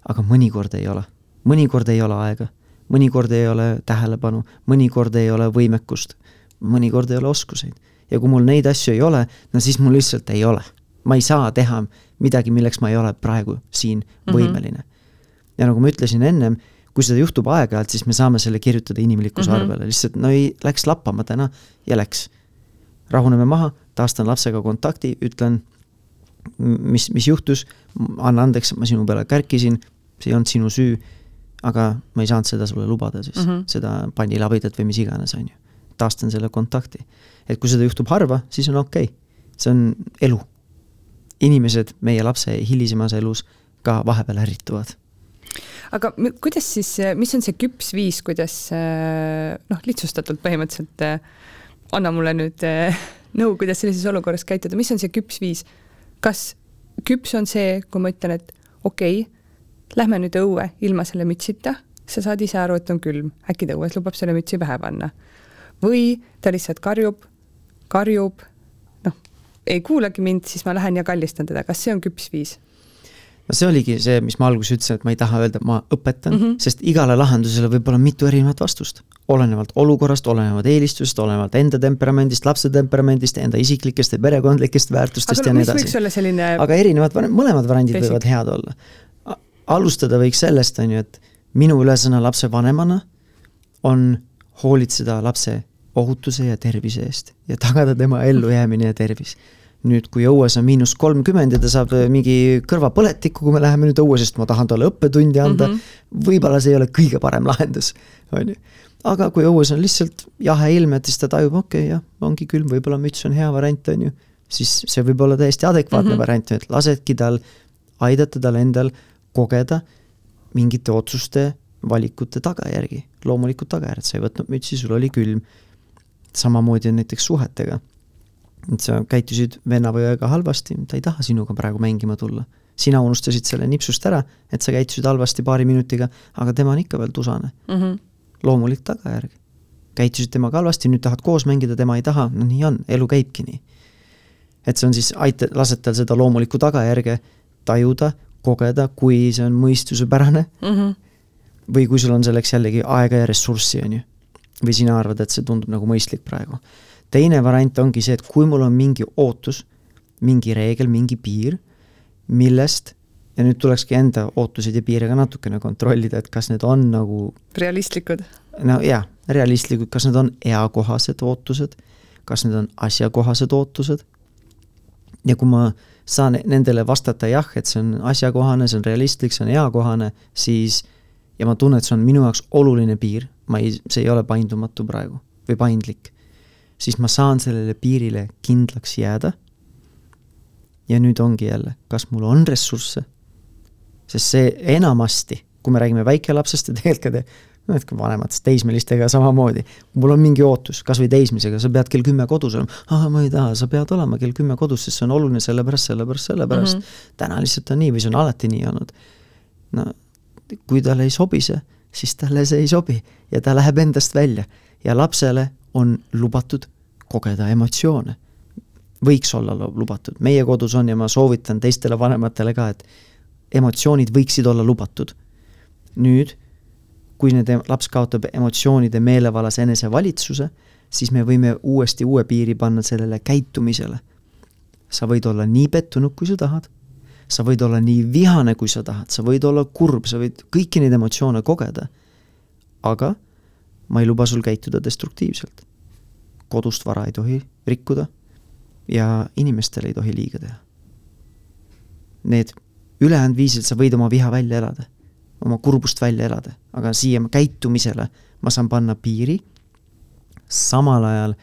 aga mõnikord ei ole, mõnikord ei ole aega, mõnikord ei ole tähelepanu, mõnikord ei ole võimekust, mõnikord ei ole oskuseid. ja kui mul neid asju ei ole, no siis mul lihtsalt ei ole. ma ei saa teha midagi, milleks ma ei ole praegu siin mhm. võimeline mm. -hmm. ja nagu ma ütlesin ennem, kui seda juhtub aeg-ajalt, siis me saame selle kirjutada inimlikkuse mm -hmm. arvele, lihtsalt no ei, läks lappama täna ja läks. rahuneme maha, taastan lapsega kontakti, ütlen, mis, mis juhtus, anna andeks, ma sinu peale kärkisin, see ei olnud sinu süü, aga ma ei saanud seda sulle lubada siis mm, -hmm. seda pannilabidat või mis iganes, on ju. taastan selle kontakti. et kui seda juhtub harva, siis on okei okay., see on elu inimesed meie lapse hilisemas elus ka vahepeal ärrituvad. aga kuidas siis, mis on see küps viis, kuidas noh, lihtsustatult põhimõtteliselt anna mulle nüüd nõu, kuidas sellises olukorras käituda, mis on see küps viis? kas küps on see, kui ma ütlen, et okei okay,, lähme nüüd õue ilma selle mütsita, sa saad ise aru, et on külm, äkki ta õues lubab selle mütsi pähe panna. või ta lihtsalt karjub, karjub, ei kuulagi mind, siis ma lähen ja kallistan teda, kas see on küps viis? no see oligi see, mis ma alguses ütlesin, et ma ei taha öelda, et ma õpetan mm, -hmm. sest igale lahendusele võib olla mitu erinevat vastust. olenevalt olukorrast, olenevalt eelistusest, olenevalt enda temperamendist, lapse temperamendist, enda isiklikest ja perekondlikest väärtustest aga ja nii edasi. Selline... aga erinevad, mõlemad variandid basic. võivad head olla. alustada võiks sellest, on ju, et minu ülesanne lapsevanemana on hoolitseda lapse ohutuse ja tervise eest ja tagada tema ellujäämine ja tervis nüüd, kui õues on miinus kolmkümmend ja ta saab äh, mingi kõrvapõletikku, kui me läheme nüüd õue, sest ma tahan talle õppetundi anda mm -hmm., võib-olla see ei ole kõige parem lahendus, on ju. aga kui õues on lihtsalt jahe ilm, et siis ta tajub, okei okay,, jah, ongi külm, võib-olla müts on hea variant, on ju, siis see võib olla täiesti adekvaatne mm -hmm. variant, et lasedki tal, aidata tal endal kogeda mingite otsuste, valikute tagajärgi, loomulikud tagajärjed, sa ei võtnud mütsi, sul oli külm. samamoodi on näiteks suhetega et sa käitusid venna või õega halvasti, ta ei taha sinuga praegu mängima tulla. sina unustasid selle nipsust ära, et sa käitusid halvasti paari minutiga, aga tema on ikka veel tusane mm. -hmm. loomulik tagajärg. käitusid temaga halvasti, nüüd tahad koos mängida, tema ei taha, no nii on, elu käibki nii. et see on siis, aita-, lased tal seda loomulikku tagajärge tajuda, kogeda, kui see on mõistusepärane mm. -hmm. või kui sul on selleks jällegi aega ja ressurssi, on ju. või sina arvad, et see tundub nagu mõistlik praegu teine variant ongi see, et kui mul on mingi ootus, mingi reegel, mingi piir, millest ja nüüd tulekski enda ootuseid ja piire ka natukene kontrollida, et kas need on nagu realistlikud? no jaa, realistlikud, kas need on eakohased ootused, kas need on asjakohased ootused, ja kui ma saan nendele vastata jah, et see on asjakohane, see on realistlik, see on eakohane, siis ja ma tunnen, et see on minu jaoks oluline piir, ma ei, see ei ole paindumatu praegu või paindlik siis ma saan sellele piirile kindlaks jääda. ja nüüd ongi jälle, kas mul on ressursse, sest see enamasti, kui me räägime väikelapsest ja tegelikult ka noh, et vanematest teismelistega samamoodi, mul on mingi ootus, kas või teismelisega, sa pead kell kümme kodus olema, ah ma ei taha, sa pead olema kell kümme kodus, sest see on oluline sellepärast, sellepärast, sellepärast mm. -hmm. täna lihtsalt on nii või see on alati nii olnud. no kui talle ei sobi see, siis talle see ei sobi ja ta läheb endast välja ja lapsele on lubatud kogeda emotsioone. võiks olla lubatud, meie kodus on ja ma soovitan teistele vanematele ka, et emotsioonid võiksid olla lubatud. nüüd, kui need, laps kaotab emotsioonide meelevallas enesevalitsuse, siis me võime uuesti uue piiri panna sellele käitumisele. sa võid olla nii pettunud, kui sa tahad, sa võid olla nii vihane, kui sa tahad, sa võid olla kurb, sa võid kõiki neid emotsioone kogeda, aga ma ei luba sul käituda destruktiivselt. kodust vara ei tohi rikkuda ja inimestele ei tohi liiga teha. Need ülejäänud viisil sa võid oma viha välja elada, oma kurbust välja elada, aga siia käitumisele ma saan panna piiri, samal ajal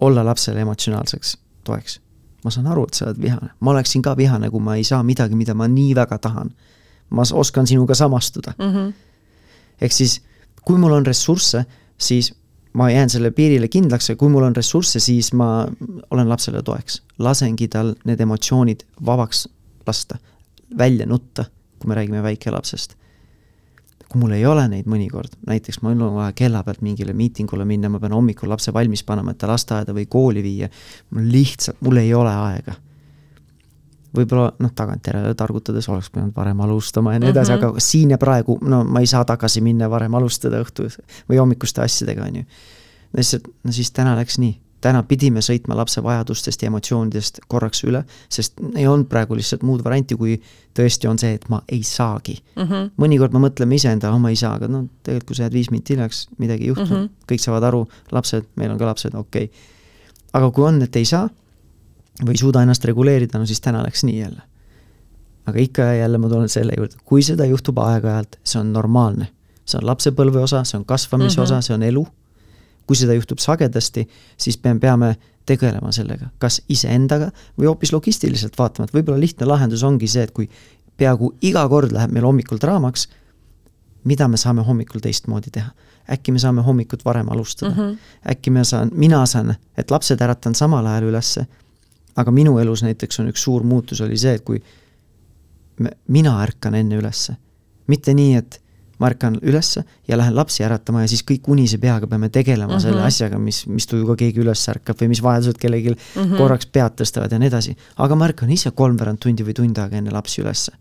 olla lapsele emotsionaalseks toeks. ma saan aru, et sa oled vihane, ma oleksin ka vihane, kui ma ei saa midagi, mida ma nii väga tahan. ma oskan sinuga samastuda mm. -hmm. ehk siis, kui mul on ressursse, siis ma jään selle piirile kindlaks ja kui mul on ressursse, siis ma olen lapsele toeks. lasengi tal need emotsioonid vabaks lasta, välja nutta, kui me räägime väikelapsest. kui mul ei ole neid mõnikord, näiteks mul on vaja kella pealt mingile miitingule minna, ma pean hommikul lapse valmis panema, et ta lasteaeda või kooli viia, mul lihtsalt, mul ei ole aega võib-olla noh, tagantjärele targutades oleks pidanud varem alustama ja nii edasi mm, -hmm. aga siin ja praegu, no ma ei saa tagasi minna varem alustada õhtu või hommikuste asjadega, on ju. lihtsalt, no siis täna läks nii. täna pidime sõitma lapse vajadustest ja emotsioonidest korraks üle, sest ei olnud praegu lihtsalt muud varianti, kui tõesti on see, et ma ei saagi mm. -hmm. mõnikord me mõtleme iseendale, oh ma ei saa, aga no tegelikult, kui sa jääd viis minutit hiljaks, midagi ei juhtu mm, -hmm. kõik saavad aru, lapsed, meil on ka lapsed, okei okay.. aga kui on, et ei saa või ei suuda ennast reguleerida, no siis täna läks nii jälle. aga ikka ja jälle ma tulen selle juurde, kui seda juhtub aeg-ajalt, see on normaalne. see on lapsepõlve osa, see on kasvamise mm -hmm. osa, see on elu. kui seda juhtub sagedasti, siis me peame tegelema sellega, kas iseendaga või hoopis logistiliselt vaatama, et võib-olla lihtne lahendus ongi see, et kui peaaegu iga kord läheb meil hommikul draamaks, mida me saame hommikul teistmoodi teha äkki me saame hommikut varem alustada mm. -hmm. äkki me saan, mina saan, et lapsed äratan samal ajal ülesse, aga minu elus näiteks on üks suur muutus oli see, et kui mina ärkan enne ülesse. mitte nii, et ma ärkan ülesse ja lähen lapsi äratama ja siis kõik unise peaga peame tegelema mm -hmm. selle asjaga, mis, mis tujuga keegi üles ärkab või mis vajadused kellelgi mm -hmm. korraks pead tõstavad ja nii edasi. aga ma ärkan ise kolmveerand tundi või tund aega enne lapsi ülesse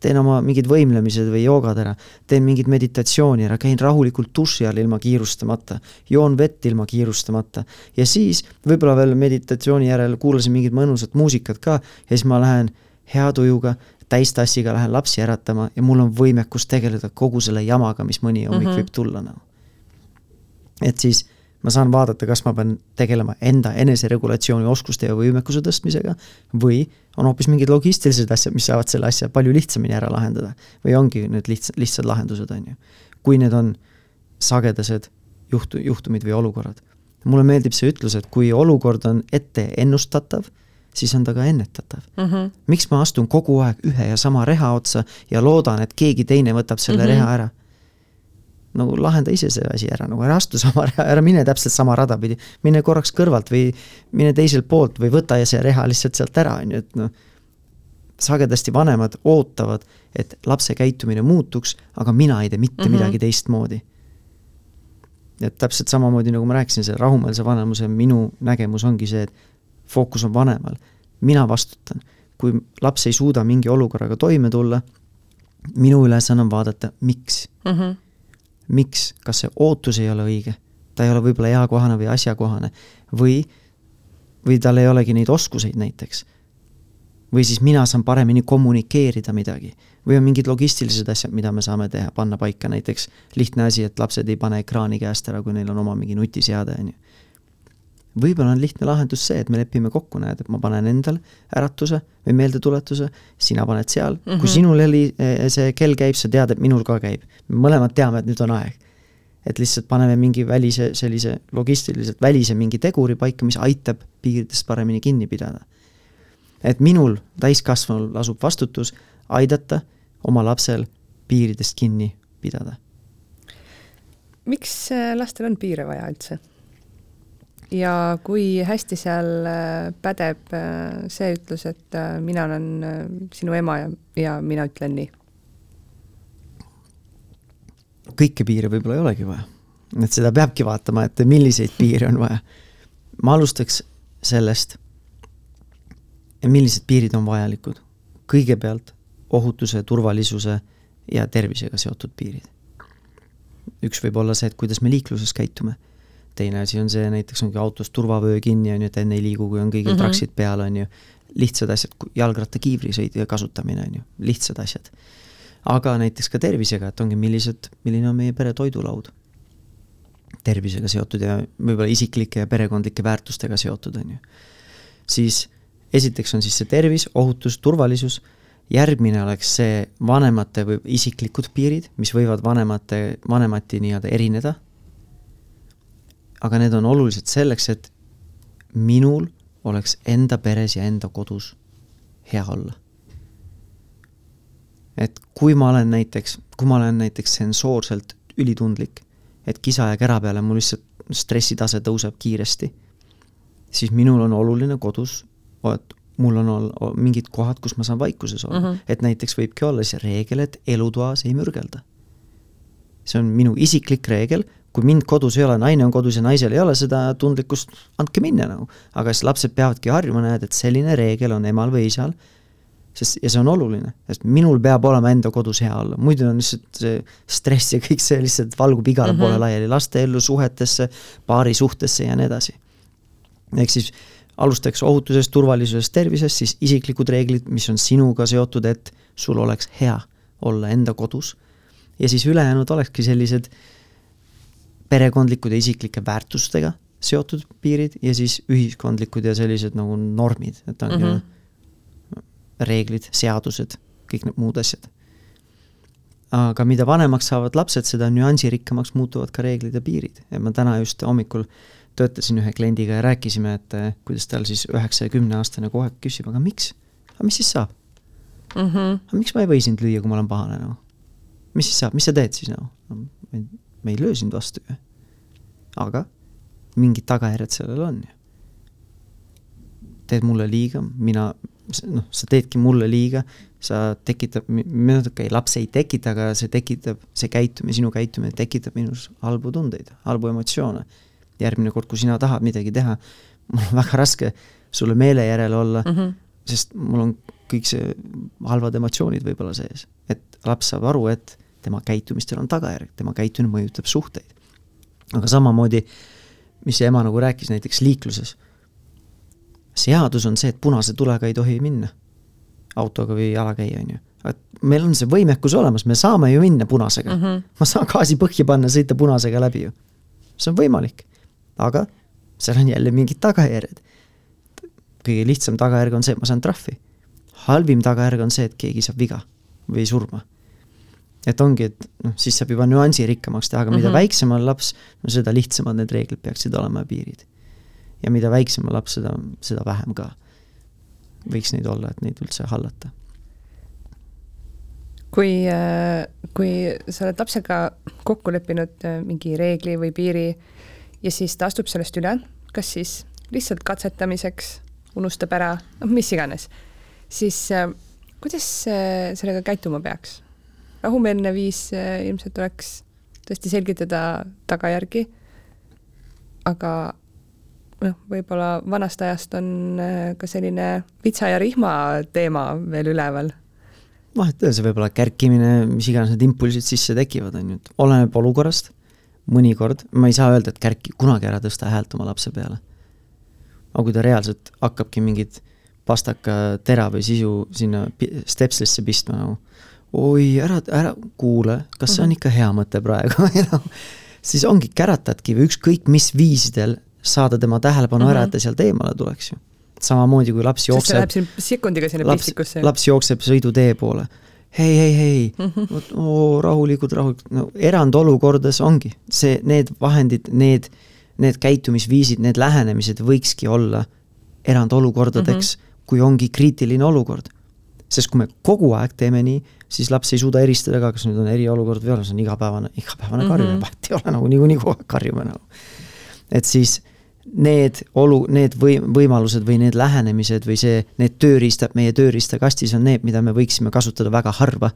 teen oma mingid võimlemised või joogad ära, teen mingit meditatsiooni ära, käin rahulikult duši all ilma kiirustamata, joon vett ilma kiirustamata ja siis võib-olla veel meditatsiooni järel kuulasin mingit mõnusat muusikat ka ja siis ma lähen hea tujuga, täistassiga lähen lapsi äratama ja mul on võimekus tegeleda kogu selle jamaga, mis mõni hommik mm -hmm. võib tulla nagu. et siis ma saan vaadata, kas ma pean tegelema enda eneseregulatsiooni oskuste ja võimekuse tõstmisega või on hoopis mingid logistilised asjad, mis saavad selle asja palju lihtsamini ära lahendada. või ongi need lihtsad, lihtsad lahendused, on ju. kui need on sagedased juhtu, juhtumid või olukorrad. mulle meeldib see ütlus, et kui olukord on ette ennustatav, siis on ta ka ennetatav mm. -hmm. miks ma astun kogu aeg ühe ja sama reha otsa ja loodan, et keegi teine võtab selle mm -hmm. reha ära nagu lahenda ise see asi ära, nagu ära astu sama, ära mine täpselt sama rada pidi, mine korraks kõrvalt või mine teiselt poolt või võta see reha lihtsalt sealt ära, on ju, et noh, sagedasti vanemad ootavad, et lapse käitumine muutuks, aga mina ei tee mitte mm -hmm. midagi teistmoodi. et täpselt samamoodi, nagu ma rääkisin, see rahumeelse vanemuse minu nägemus ongi see, et fookus on vanemal, mina vastutan. kui laps ei suuda mingi olukorraga toime tulla, minu ülesanne on vaadata, miks mm. -hmm miks, kas see ootus ei ole õige, ta ei ole võib-olla eakohane või asjakohane või, või tal ei olegi neid oskuseid näiteks. või siis mina saan paremini kommunikeerida midagi või on mingid logistilised asjad, mida me saame teha, panna paika näiteks lihtne asi, et lapsed ei pane ekraani käest ära, kui neil on oma mingi nutiseade, on ju võib-olla on lihtne lahendus see, et me lepime kokku, näed, et ma panen endal äratuse või meeldetuletuse, sina paned seal mm, -hmm. kui mhm. sinul heli, eh, see kell käib, sa tead, et minul ka käib. me mõlemad teame, et nüüd on aeg. et lihtsalt paneme mingi välise, sellise logistiliselt välise mingi teguri paika, mis aitab piiridest paremini kinni pidada. et minul, täiskasvanul, lasub vastutus aidata oma lapsel piiridest kinni pidada. miks eh, lastel on piire vaja üldse? Ja kui hästi seal äh, pädeb äh, see ütlus, et äh, mina olen sinu ema ja, ja mina ütlen nii? kõiki piire võib-olla ei olegi vaja. et seda peabki vaatama, et milliseid piire on vaja. ma alustaks sellest, millised piirid on vajalikud. kõigepealt ohutuse, turvalisuse ja tervisega seotud piirid. üks võib olla see, et kuidas me liikluses käitume teine asi on see, näiteks ongi autos turvavöö kinni, on ju, et enne ei liigu, kui on kõigil mm -hmm. traksid peal, on ju. lihtsad asjad, jalgrattakiivri sõid, kasutamine, on ju, lihtsad asjad. aga näiteks ka tervisega, et ongi, millised, milline on meie pere toidulaud. tervisega seotud ja võib-olla isiklike ja perekondlike väärtustega seotud, on ju. siis esiteks on siis see tervis, ohutus, turvalisus järgmine oleks see vanemate või isiklikud piirid, mis võivad vanemate, vanemati nii-öelda erineda aga need on olulised selleks, et minul oleks enda peres ja enda kodus hea olla. et kui ma olen näiteks, kui ma olen näiteks sensoorselt ülitundlik, et kisa ja kära peale mul lihtsalt stressitase tõuseb kiiresti, siis minul on oluline kodus, et mul on ol-, mingid kohad, kus ma saan vaikuses olla mm. -hmm. et näiteks võibki olla see reegel, et elutoas ei mürgelda. see on minu isiklik reegel, kui mind kodus ei ole, naine on kodus ja naisel ei ole seda tundlikkust, andke minna nagu. aga siis lapsed peavadki harjuma, näed, et selline reegel on emal või isal sest, ja see on oluline, sest minul peab olema enda kodus hea olla, muidu on lihtsalt see stress ja kõik see lihtsalt valgub igale mm -hmm. poole laiali, laste ellu, suhetesse, paari suhtesse ja nii edasi. ehk siis alustaks ohutusest, turvalisusest, tervisest, siis isiklikud reeglid, mis on sinuga seotud, et sul oleks hea olla enda kodus. ja siis ülejäänud olekski sellised perekondlikud ja isiklike väärtustega seotud piirid ja siis ühiskondlikud ja sellised nagu normid, et on mm -hmm. reeglid, seadused, kõik need muud asjad. aga mida vanemaks saavad lapsed, seda nüansirikkamaks muutuvad ka reeglid ja piirid ja ma täna just hommikul töötasin ühe kliendiga ja rääkisime, et eh, kuidas tal siis üheksa ja kümneaastane kogu aeg küsib, aga miks, aga mis siis saab mm? -hmm. aga miks ma ei või sind lüüa, kui ma olen pahane nagu? mis siis saab, mis sa teed siis nagu no,? Me ei löö sind vastu ju. aga mingid tagajärjed sellel on ju. teed mulle liiga, mina, noh, sa teedki mulle liiga, sa tekitad, okei okay,, laps ei tekita, aga see tekitab, see käitumine, sinu käitumine tekitab minus halbu tundeid, halbu emotsioone. järgmine kord, kui sina tahad midagi teha, mul on väga raske sulle meele järele olla mm, -hmm. sest mul on kõik see halvad emotsioonid võib-olla sees. et laps saab aru, et tema käitumistel on tagajärg, tema käitumine mõjutab suhteid. aga samamoodi, mis ema nagu rääkis näiteks liikluses seadus on see, et punase tulega ei tohi minna autoga või jalakäija, on ju. et meil on see võimekus olemas, me saame ju minna punasega mm. -hmm. ma saan gaasi põhja panna, sõita punasega läbi ju. see on võimalik. aga seal on jälle mingid tagajärjed. kõige lihtsam tagajärg on see, et ma saan trahvi. halvim tagajärg on see, et keegi saab viga või surma. Et ongi, et noh, siis saab juba nüansi rikkamaks teha, aga mida mm -hmm. väiksem on laps, no seda lihtsamad need reeglid peaksid olema ja piirid ja mida väiksem on laps, seda, seda vähem ka võiks neid olla, et neid üldse hallata. kui, äh, kui sa oled lapsega kokku leppinud äh, mingi reegli või piiri ja siis ta astub sellest üle, kas siis lihtsalt katsetamiseks, unustab ära, noh, mis iganes, siis äh, kuidas sellega käituma peaks? Rahumeelne viis ilmselt oleks tõesti selgitada tagajärgi, aga noh, võib-olla vanast ajast on äh, ka selline vitsa ja rihma teema veel üleval. vahet ei ole, see võib olla kärkimine, mis iganes need impulsid sisse tekivad, on ju, et oleneb olukorrast, mõnikord, ma ei saa öelda, et kärki, kunagi ära tõsta häält oma lapse peale. aga kui ta reaalselt hakkabki mingit pastaka tera või sisu sinna stepslisse pistma nagu, oi, ära, ära kuule, kas see on mhm. ikka hea mõte praegu siis ongi, käratadki või ükskõik mis viisidel saada tema tähelepanu mm -hmm. ära, et ta sealt eemale tuleks ju. samamoodi kui laps jookseb. Läheb siin sekundiga sinna pistikusse. laps jookseb sõidutee poole. hei, hei, hei mm, -hmm. vot oo, rahulikult, rahulikult, no erandolukordades ongi see, need vahendid, need, need käitumisviisid, need lähenemised võikski olla erandolukordadeks mm, -hmm. kui ongi kriitiline olukord. sest kui me kogu aeg teeme nii, siis laps ei suuda eristada ka, kas nüüd on eriolukord või ei ole, see on igapäevane, igapäevane mm -hmm. karjumine, vahet ei ole nagu niikuinii kogu aeg karjume nagu. et siis need olu, need või-, võimalused või need lähenemised või see, need tööriistad meie tööriistakastis on need, mida me võiksime kasutada väga harva,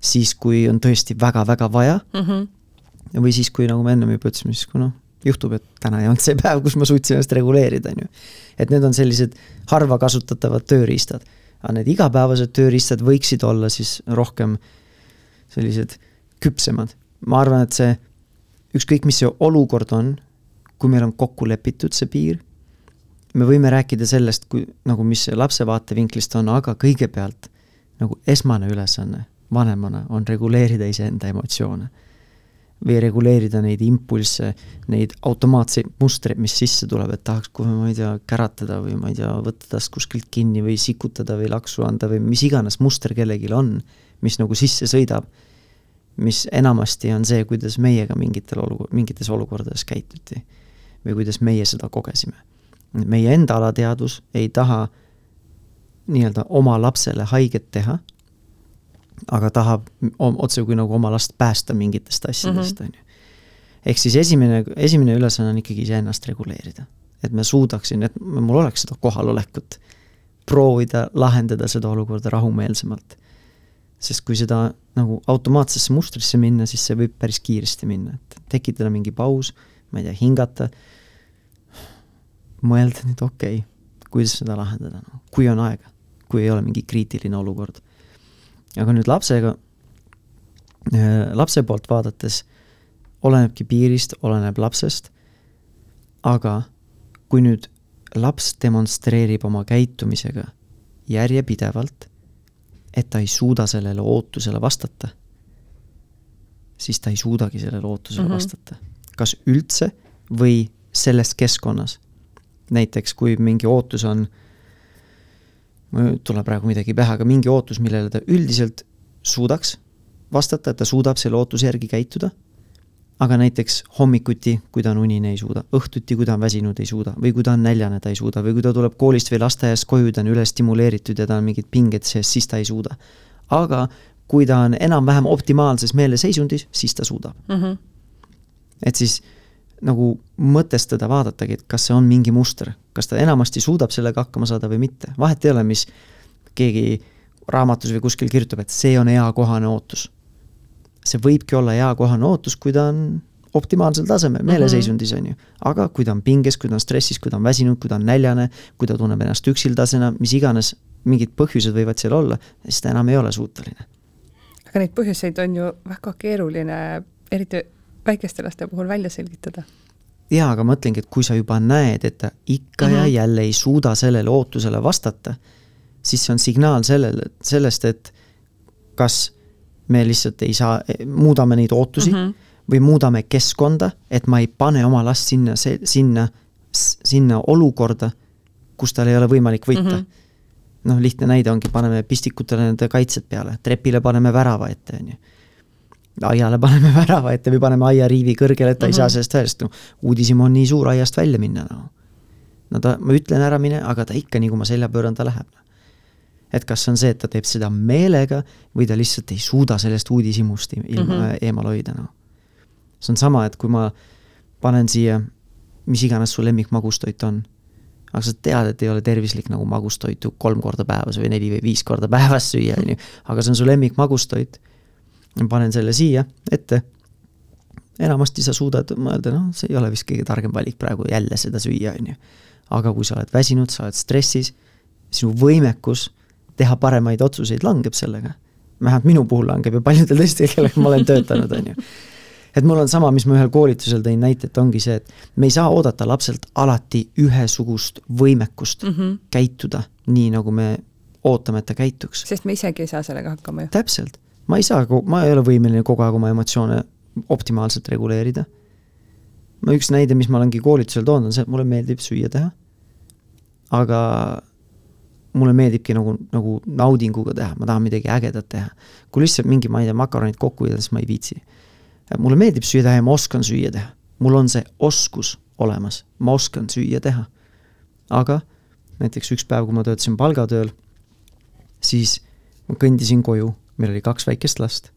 siis kui on tõesti väga-väga vaja mm. -hmm. või siis, kui nagu me ennem juba ütlesime, siis kui noh, juhtub, et täna ei olnud see päev, kus ma suutsin ennast reguleerida, on ju. et need on sellised harva kasutatavad tööriistad. Aga need igapäevased tööriistad võiksid olla siis rohkem sellised küpsemad. ma arvan, et see, ükskõik, mis see olukord on, kui meil on kokku lepitud see piir, me võime rääkida sellest, kui nagu, mis lapse vaatevinklist on, aga kõigepealt nagu esmane ülesanne vanemana on reguleerida iseenda emotsioone. Või reguleerida neid impulsse, neid automaatseid mustreid, mis sisse tuleb, et tahaks kohe, ma ei tea, käratada või ma ei tea, võtta tast kuskilt kinni või sikutada või laksu anda või mis iganes muster kellelgi on, mis nagu sisse sõidab mis enamasti on see, kuidas meiega mingitel olu-, mingites olukordades käituti või kuidas meie seda kogesime. meie enda alateadvus ei taha nii-öelda oma lapsele haiget teha, aga tahab otse kui nagu oma last päästa mingitest asjadest, mhm. on ju. ehk siis esimene, esimene ülesanne on ikkagi iseennast reguleerida. et ma suudaksin, et mul oleks seda kohalolekut, proovida lahendada seda olukorda rahumeelsemalt. sest kui seda nagu automaatsesse mustrisse minna, siis see võib päris kiiresti minna, et tekitada mingi paus, ma ei tea, hingata, mõelda nüüd okei okay,, kuidas seda lahendada, no kui on aega, kui ei ole mingi kriitiline olukord. Aga nüüd lapsega, äh, lapse poolt vaadates olenebki piirist, oleneb lapsest, aga kui nüüd laps demonstreerib oma käitumisega järjepidevalt, et ta ei suuda sellele ootusele vastata, siis ta ei suudagi sellele ootusele mm -hmm. vastata. kas üldse või selles keskkonnas. näiteks kui mingi ootus on, mul ei tule praegu midagi pähe, aga mingi ootus, millele ta üldiselt suudaks vastata, et ta suudab selle ootuse järgi käituda aga näiteks hommikuti, kui ta on unine, ei suuda, õhtuti, kui ta on väsinud, ei suuda, või kui ta on näljane, ta ei suuda, või kui ta tuleb koolist või lasteaiast koju, ta on ülestimuleeritud ja ta on mingid pinged sees, siis ta ei suuda. aga kui ta on enam-vähem optimaalses meeleseisundis, siis ta suudab mm. -hmm. et siis nagu mõtestada, vaadatagi, et kas see on mingi muster, kas ta enamasti suudab sellega hakkama saada või mitte, vahet ei ole, mis keegi raamatus või kuskil kirjutab, et see on eakohane ootus see võibki olla eakohane ootus, kui ta on optimaalsel tasemel, mhm. meeleseisundis, on ju. aga kui ta on pinges, kui ta on stressis, kui ta on väsinud, kui ta on näljane, kui ta tunneb ennast üksildasena, mis iganes, mingid põhjused võivad seal olla, siis ta enam ei ole suuteline. aga neid põhjuseid on ju väga keeruline, eriti väikeste laste puhul välja selgitada. Jaa, aga ma mõtlengi, et kui sa juba näed, et ta ikka mm -hmm. ja mhm. jälle ei suuda sellele ootusele vastata, siis see on signaal sellele, sellest, et kas me lihtsalt ei saa, muudame neid ootusi mm -hmm. või muudame keskkonda, et ma ei pane oma last sinna, sinna, sinna olukorda, kus tal ei ole võimalik võita mm. -hmm. noh, lihtne näide ongi, paneme pistikutele nende kaitsed peale, trepile paneme värava ette, on ju. Aiale paneme värava ette või paneme aiariivi kõrgele, et ta mm -hmm. ei saa mhm. sellest väljast, no uudishimu on nii suur aiast välja minna, noh. no ta, ma ütlen ära mine, aga ta ikka, nii kui ma selja pööran, ta läheb et kas see on see, et ta teeb seda meelega või ta lihtsalt ei suuda sellest uudishimust ilma mm -hmm. eemal hoida, noh. see on sama, et kui ma panen siia, mis iganes su lemmikmagustoit on, aga sa tead, et ei ole tervislik nagu magustoitu kolm korda päevas või neli või viis korda päevas süüa, on ju, aga see on su lemmikmagustoit, panen selle siia ette, enamasti sa suudad mõelda, noh, see ei ole vist kõige targem valik praegu jälle seda süüa, on ju. aga kui sa oled väsinud, sa oled stressis, sinu võimekus teha paremaid otsuseid langeb sellega. vähemalt minu puhul langeb ja paljudel teistel, kellega ma olen töötanud, on ju. et mul on sama, mis ma ühel koolitusel tõin näite, et ongi see, et me ei saa oodata lapselt alati ühesugust võimekust mm -hmm. käituda nii, nagu me ootame, et ta käituks. sest me isegi ei saa sellega hakkama ju. täpselt, ma ei saa, ma ei ole võimeline kogu aeg oma emotsioone optimaalselt reguleerida. ma üks näide, mis ma olengi koolitusel toonud, on see, et mulle meeldib süüa teha. aga mulle meeldibki nagu, nagu naudinguga teha, ma tahan midagi ägedat teha. kui lihtsalt mingi, ma ei tea, makaronid kokku hoida, siis ma ei viitsi. mulle meeldib süüa teha ja ma oskan süüa teha. mul on see oskus olemas, ma oskan süüa teha. aga näiteks üks päev, kui ma töötasin palgatööl, siis ma kõndisin koju, meil oli kaks väikest last.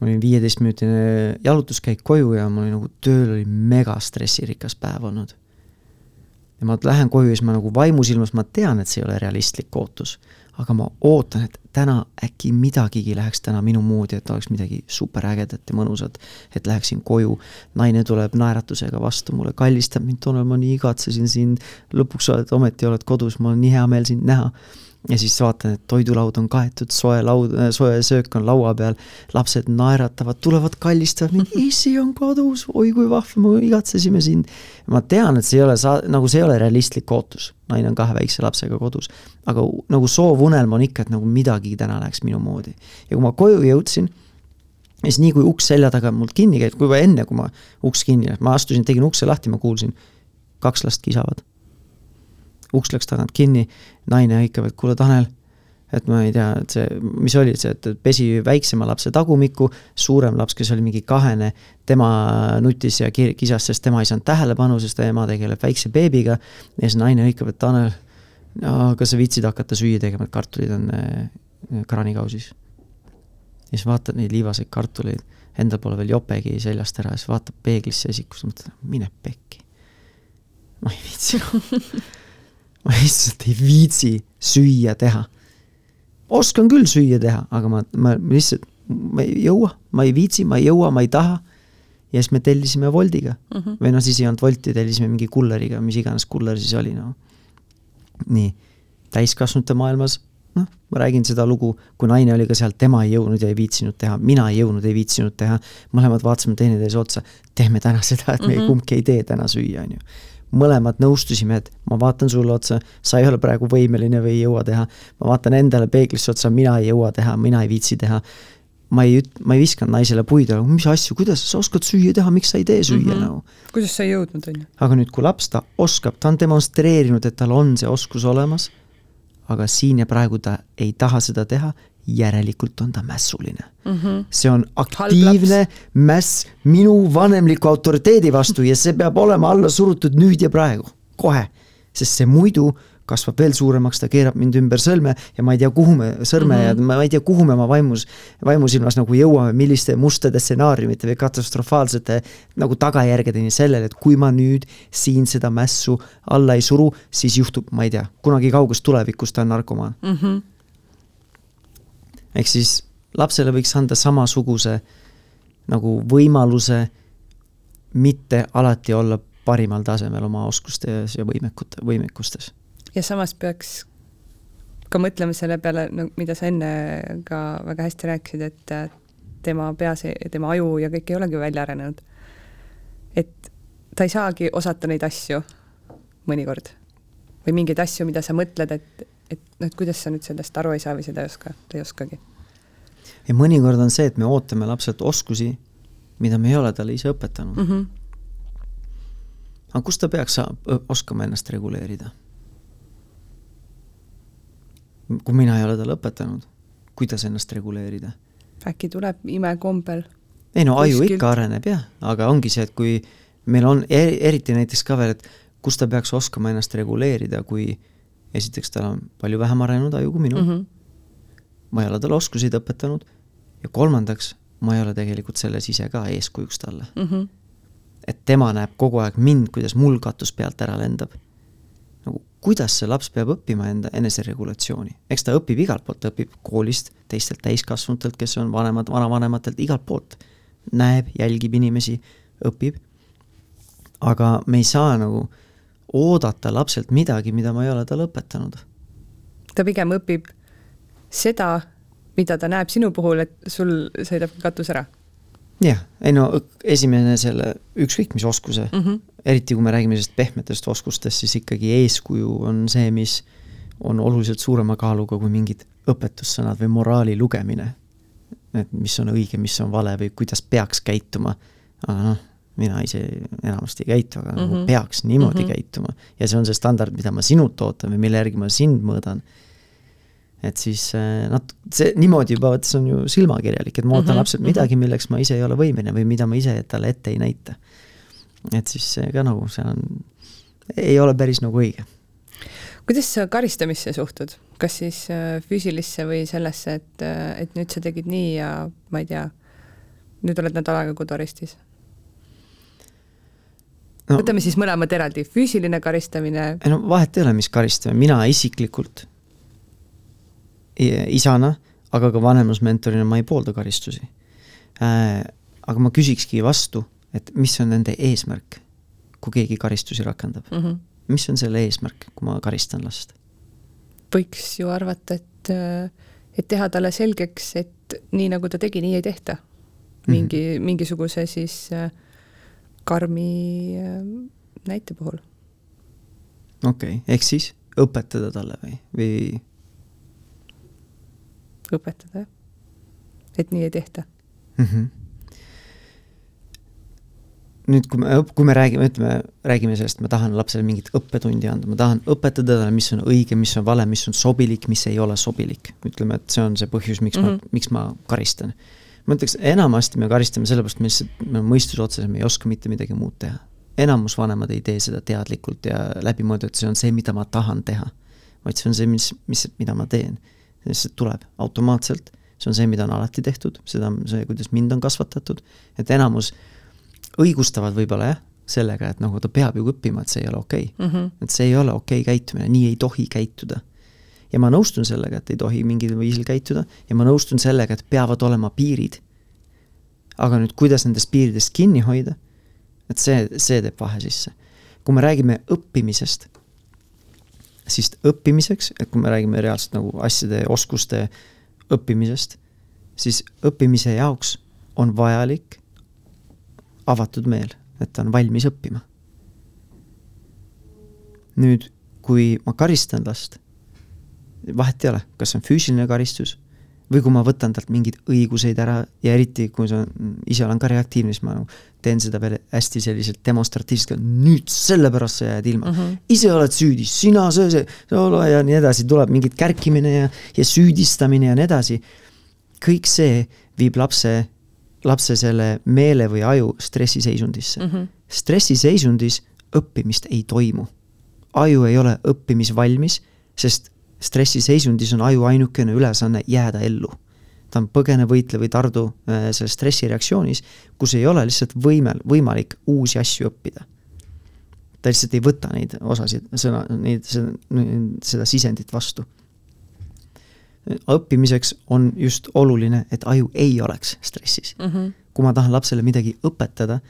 mul oli viieteistminutine jalutuskäik koju ja mul oli nagu tööl oli mega stressirikas päev olnud ja ma lähen koju ja siis ma nagu vaimusilmas, ma tean, et see ei ole realistlik ootus. aga ma ootan, et täna äkki midagigi läheks täna minu moodi, et oleks midagi superägedat ja mõnusat. et läheksin koju, naine tuleb naeratusega vastu mulle, kallistab mind, Tanel, ma nii igatsesin sind, lõpuks oled, ometi oled kodus, mul on nii hea meel sind näha ja siis vaatan, et toidulaud on kaetud, soe laud, soe söök on laua peal, lapsed naeratavad, tulevad, kallistavad mind, issi on kodus, oi kui vahva, me igatsesime sind. ma tean, et see ei ole sa-, nagu see ei ole realistlik ootus, naine on kahe väikse lapsega kodus. aga nagu soovunelm on ikka, et nagu midagi täna läheks minu moodi. ja kui ma koju jõudsin, siis nii kui uks selja taga mul kinni käib, kui juba enne, kui ma uks kinni, ma astusin, tegin ukse lahti, ma kuulsin, kaks last kisavad uks läks tagant kinni, naine hõikab, et kuule, Tanel, et ma ei tea, et see, mis oli see, et pesi väiksema lapse tagumikku, suurem laps, kes oli mingi kahene, tema nutis ja kisas, sest tema ei saanud tähelepanu, sest ema tegeleb väikse beebiga. ja siis naine hõikab, et Tanel, no kas sa viitsid hakata süüa tegema, et kartulid on äh, kraanikausis. ja siis vaatad neid liivaseid kartuleid, endal pole veel jopegi seljast ära ja siis vaatab peeglisse esikus, mõtled, mine pekki. ma ei viitsi ma lihtsalt ei viitsi süüa teha. oskan küll süüa teha, aga ma, ma lihtsalt, ma ei jõua, ma ei viitsi, ma ei jõua, ma ei taha. ja siis me tellisime Woldiga mm -hmm. või noh, siis ei olnud Wolti, tellisime mingi kulleriga, mis iganes kuller siis oli, noh. nii, täiskasvanute maailmas noh, ma räägin seda lugu, kui naine oli ka seal, tema ei jõudnud ja ei viitsinud teha, mina ei jõudnud, ei viitsinud teha, mõlemad vaatasime teineteise otsa, teeme täna seda, et me mm -hmm. kumbki ei tee täna süüa, on ju. Mõlemad nõustusime, et ma vaatan sulle otsa, sa ei ole praegu võimeline või ei jõua teha, ma vaatan endale peeglisse otsa, mina ei jõua teha, mina ei viitsi teha, ma ei üt-, ma ei viskanud naisele puid, aga mis asju, kuidas sa oskad süüa teha, miks sa ei tee süüa mm -hmm. nagu. kuidas sa ei jõudnud, on ju. aga nüüd, kui laps ta oskab, ta on demonstreerinud, et tal on see oskus olemas aga siin ja praegu ta ei taha seda teha, järelikult on ta mässuline mm. -hmm. see on aktiivne mäss minu vanemliku autoriteedi vastu ja see peab olema alla surutud nüüd ja praegu, kohe. sest see muidu kasvab veel suuremaks, ta keerab mind ümber sõlme ja ma ei tea, kuhu me, sõrme mm -hmm. ja ma ei tea, kuhu me oma vaimus, vaimusilmas nagu jõuame, milliste mustade stsenaariumite või katastrofaalsete nagu tagajärgedeni sellele, et kui ma nüüd siin seda mässu alla ei suru, siis juhtub, ma ei tea, kunagi kauges tulevikus ta on narkomaan mm. -hmm. Ehk siis lapsele võiks anda samasuguse nagu võimaluse mitte alati olla parimal tasemel oma oskustes ja võimekute, võimekustes ja samas peaks ka mõtlema selle peale, no mida sa enne ka väga hästi rääkisid, et tema peas, tema aju ja kõik ei olegi välja arenenud. et ta ei saagi osata neid asju mõnikord. või mingeid asju, mida sa mõtled, et, et noh, et kuidas sa nüüd sellest aru ei saa või seda ei oska, ta ei oskagi. ja mõnikord on see, et me ootame lapselt oskusi, mida me ei ole talle ise õpetanud mm. -hmm. aga kust ta peaks oskama ennast reguleerida? kui mina ei ole talle õpetanud, kuidas ennast reguleerida. äkki tuleb imekombel? ei no aju kuskilt. ikka areneb jah, aga ongi see, et kui meil on er, eriti näiteks ka veel, et kus ta peaks oskama ennast reguleerida, kui esiteks tal on palju vähem arenenud aju kui minul mm, -hmm. ma ei ole talle oskuseid õpetanud ja kolmandaks, ma ei ole tegelikult selles ise ka eeskujuks talle mm. -hmm. et tema näeb kogu aeg mind, kuidas mul katus pealt ära lendab nagu kuidas see laps peab õppima enda eneseregulatsiooni. eks ta õpib igalt poolt, ta õpib koolist, teistelt täiskasvanutelt, kes on vanemad, vanavanematelt, igalt poolt. näeb, jälgib inimesi, õpib. aga me ei saa nagu oodata lapselt midagi, mida ma ei ole talle õpetanud. ta pigem õpib seda, mida ta näeb sinu puhul, et sul sõidab katus ära jah, ei no esimene selle ükskõik mis oskuse mm, -hmm. eriti kui me räägime sellist pehmetest oskustest, siis ikkagi eeskuju on see, mis on oluliselt suurema kaaluga kui mingid õpetussõnad või moraali lugemine. et mis on õige, mis on vale või kuidas peaks käituma. aga noh, mina ise enamasti ei käitu, aga mm -hmm. nagu mhm. peaks niimoodi mm -hmm. käituma. ja see on see standard, mida ma sinult ootan või mille järgi ma sind mõõdan et siis äh, nat-, see niimoodi juba, vot see on ju silmakirjalik, et ma ootan mm -hmm, lapselt mhm. midagi, milleks ma ise ei ole võimeline või mida ma ise talle ette ei näita. et siis see ka nagu, see on, ei ole päris nagu õige. kuidas sa karistamisse suhtud, kas siis äh, füüsilisse või sellesse, et, äh, et nüüd sa tegid nii ja ma ei tea, nüüd oled nädal aega koduarestis? No, võtame siis mõlemad eraldi, füüsiline karistamine. no vahet ei ole, mis karistamine, mina isiklikult isana, aga ka vanemusmentorina ma ei poolda karistusi äh,. aga ma küsikski vastu, et mis on nende eesmärk, kui keegi karistusi rakendab mm. -hmm. mis on selle eesmärk, kui ma karistan last? võiks ju arvata, et, et teha talle selgeks, et nii nagu ta tegi, nii ei tehta. mingi mm, -hmm. mingisuguse siis äh, karmi äh, näite puhul. okei okay., ehk siis õpetada talle või, või õpetada, jah. et nii ei tehta mm. -hmm. nüüd, kui me, kui me räägime, ütleme, räägime sellest, ma tahan lapsele mingit õppetundi anda, ma tahan õpetada talle, mis on õige, mis on vale, mis on sobilik, mis ei ole sobilik. ütleme, et see on see põhjus, miks mm -hmm. ma, mhm. miks ma karistan. Ma ütleks, enamasti me karistame sellepärast, me lihtsalt, me mõistuse otsas, me ei oska mitte midagi muud teha. enamus vanemad ei tee seda teadlikult ja läbimõeldult, see on see, mida ma tahan teha. vaid see on see, mis, mis, mida ma teen lihtsalt tuleb automaatselt, see on see, mida on alati tehtud, seda, see, kuidas mind on kasvatatud, et enamus õigustavad võib-olla jah, sellega, et nagu ta peab ju õppima, et see ei ole okei okay. mm. -hmm. et see ei ole okei okay käitumine, nii ei tohi käituda. Ja ma nõustun sellega, et ei tohi mingil viisil käituda ja ma nõustun sellega, et peavad olema piirid. aga nüüd, kuidas nendest piiridest kinni hoida, et see, see teeb vahe sisse. kui me räägime õppimisest, siis õppimiseks, et kui me räägime reaalselt nagu asjade, oskuste õppimisest, siis õppimise jaoks on vajalik avatud meel et ta on valmis õppima. nüüd, kui ma karistan last, vahet ei ole, kas see on füüsiline karistus või kui ma võtan talt mingeid õiguseid ära ja eriti, kui sa ise olen ka reaktiivne, siis ma nagu teen seda veel hästi selliselt demonstratiivselt, nüüd sellepärast sa jääd ilma mm. -hmm. ise oled süüdi, sina söö see, see ja nii edasi, tuleb mingit kärkimine ja, ja süüdistamine ja nii edasi. kõik see viib lapse lapse selle meele või aju stressiseisundisse mm. -hmm. stressiseisundis õppimist ei toimu. aju ei ole õppimisvalmis, sest stressiseisundis on aju ainukene ülesanne jääda ellu. ta on põgene, võitle või tardu äh, selles stressireaktsioonis, kus ei ole lihtsalt võimel, võimalik uusi asju õppida. ta lihtsalt ei võta neid osasid, sõna, neid, seda, seda sisendit vastu õppimiseks on just oluline, et aju ei oleks stressis mm. -hmm. kui ma tahan lapsele midagi õpetada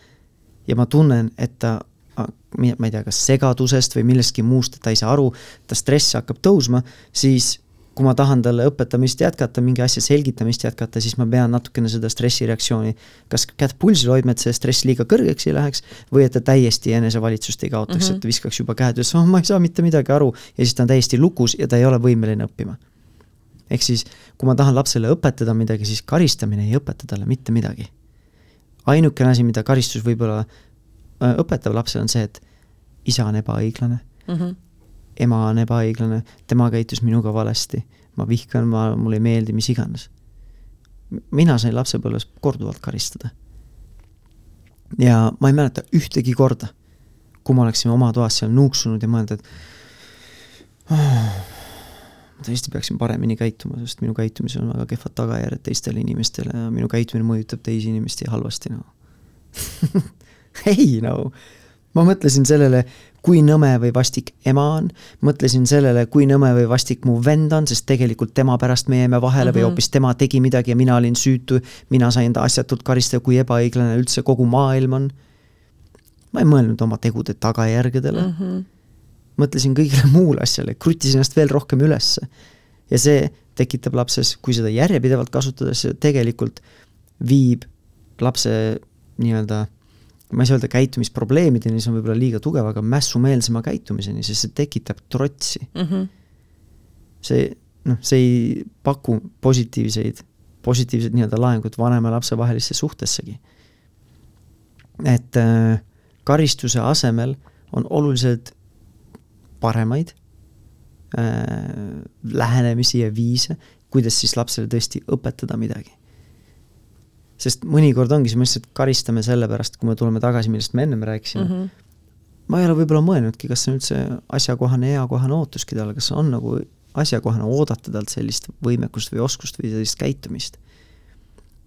ja ma tunnen, et ta ma ei tea, kas segadusest või millestki muust, et ta ei saa aru, ta stress hakkab tõusma, siis kui ma tahan talle õpetamist jätkata, mingi asja selgitamist jätkata, siis ma pean natukene seda stressireaktsiooni kas kätt pulsil hoidma, et see stress liiga kõrgeks ei läheks, või et ta täiesti enesevalitsust ei kaotaks mm, -hmm. et ta viskaks juba käed üles, oh ma ei saa mitte midagi aru, ja siis ta on täiesti lukus ja ta ei ole võimeline õppima ehk siis, kui ma tahan lapsele õpetada midagi, siis karistamine ei õpeta talle mitte midagi. ainukene asi, mida karistus võib-olla äh, õpetab lapsele, on see, et isa on ebaõiglane mm, -hmm. ema on ebaõiglane, tema käitus minuga valesti, ma vihkan, ma, mulle ei meeldi, mis iganes. mina sain lapsepõlves korduvalt karistada. ja ma ei mäleta ühtegi korda, kui ma oleksin oma toas seal nuuksunud ja mõelnud, et oh, ma tõesti peaksin paremini käituma, sest minu käitumisel on väga kehvad tagajärjed teistele inimestele ja minu käitumine mõjutab teisi inimesi halvasti, no ei no, ma mõtlesin sellele, kui nõme või vastik ema on, mõtlesin sellele, kui nõme või vastik mu vend on, sest tegelikult tema pärast me jäime vahele mm -hmm. või mhm. hoopis tema tegi midagi ja mina olin süütu, mina sain ta asjatult karistada, kui ebaõiglane üldse kogu maailm on. ma ei mõelnud oma tegude tagajärgedele mm. -hmm mõtlesin kõigile muule asjale, krutisin ennast veel rohkem ülesse. ja see tekitab lapses, kui seda järjepidevalt kasutada, see tegelikult viib lapse nii-öelda, ma ei saa öelda käitumisprobleemideni, see on võib-olla liiga tugev, aga mässumeelsema käitumiseni, sest see tekitab trotsi mm. -hmm. see, noh, see ei paku positiivseid, positiivset nii-öelda laengut vanema ja lapse vahelisse suhtessegi. et äh, karistuse asemel on oluliselt paremaid äh, lähenemisi ja viise, kuidas siis lapsele tõesti õpetada midagi. Sest mõnikord ongi see, me lihtsalt karistame selle pärast, kui me tuleme tagasi, millest me ennem rääkisime mm, -hmm. ma ei ole võib-olla mõelnudki, kas see on üldse asjakohane, eakohane ootuski talle, kas on nagu asjakohane oodata talt sellist võimekust või oskust või sellist käitumist.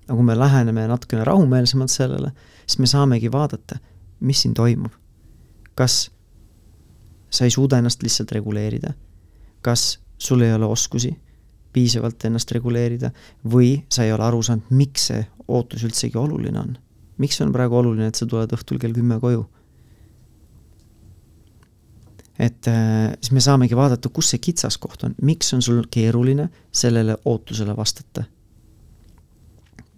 aga kui me läheneme natukene rahumeelsemalt sellele, siis me saamegi vaadata, mis siin toimub. kas sa ei suuda ennast lihtsalt reguleerida. kas sul ei ole oskusi piisavalt ennast reguleerida või sa ei ole aru saanud, miks see ootus üldsegi oluline on. miks on praegu oluline, et sa tuled õhtul kell kümme koju? et äh, siis me saamegi vaadata, kus see kitsaskoht on, miks on sul keeruline sellele ootusele vastata.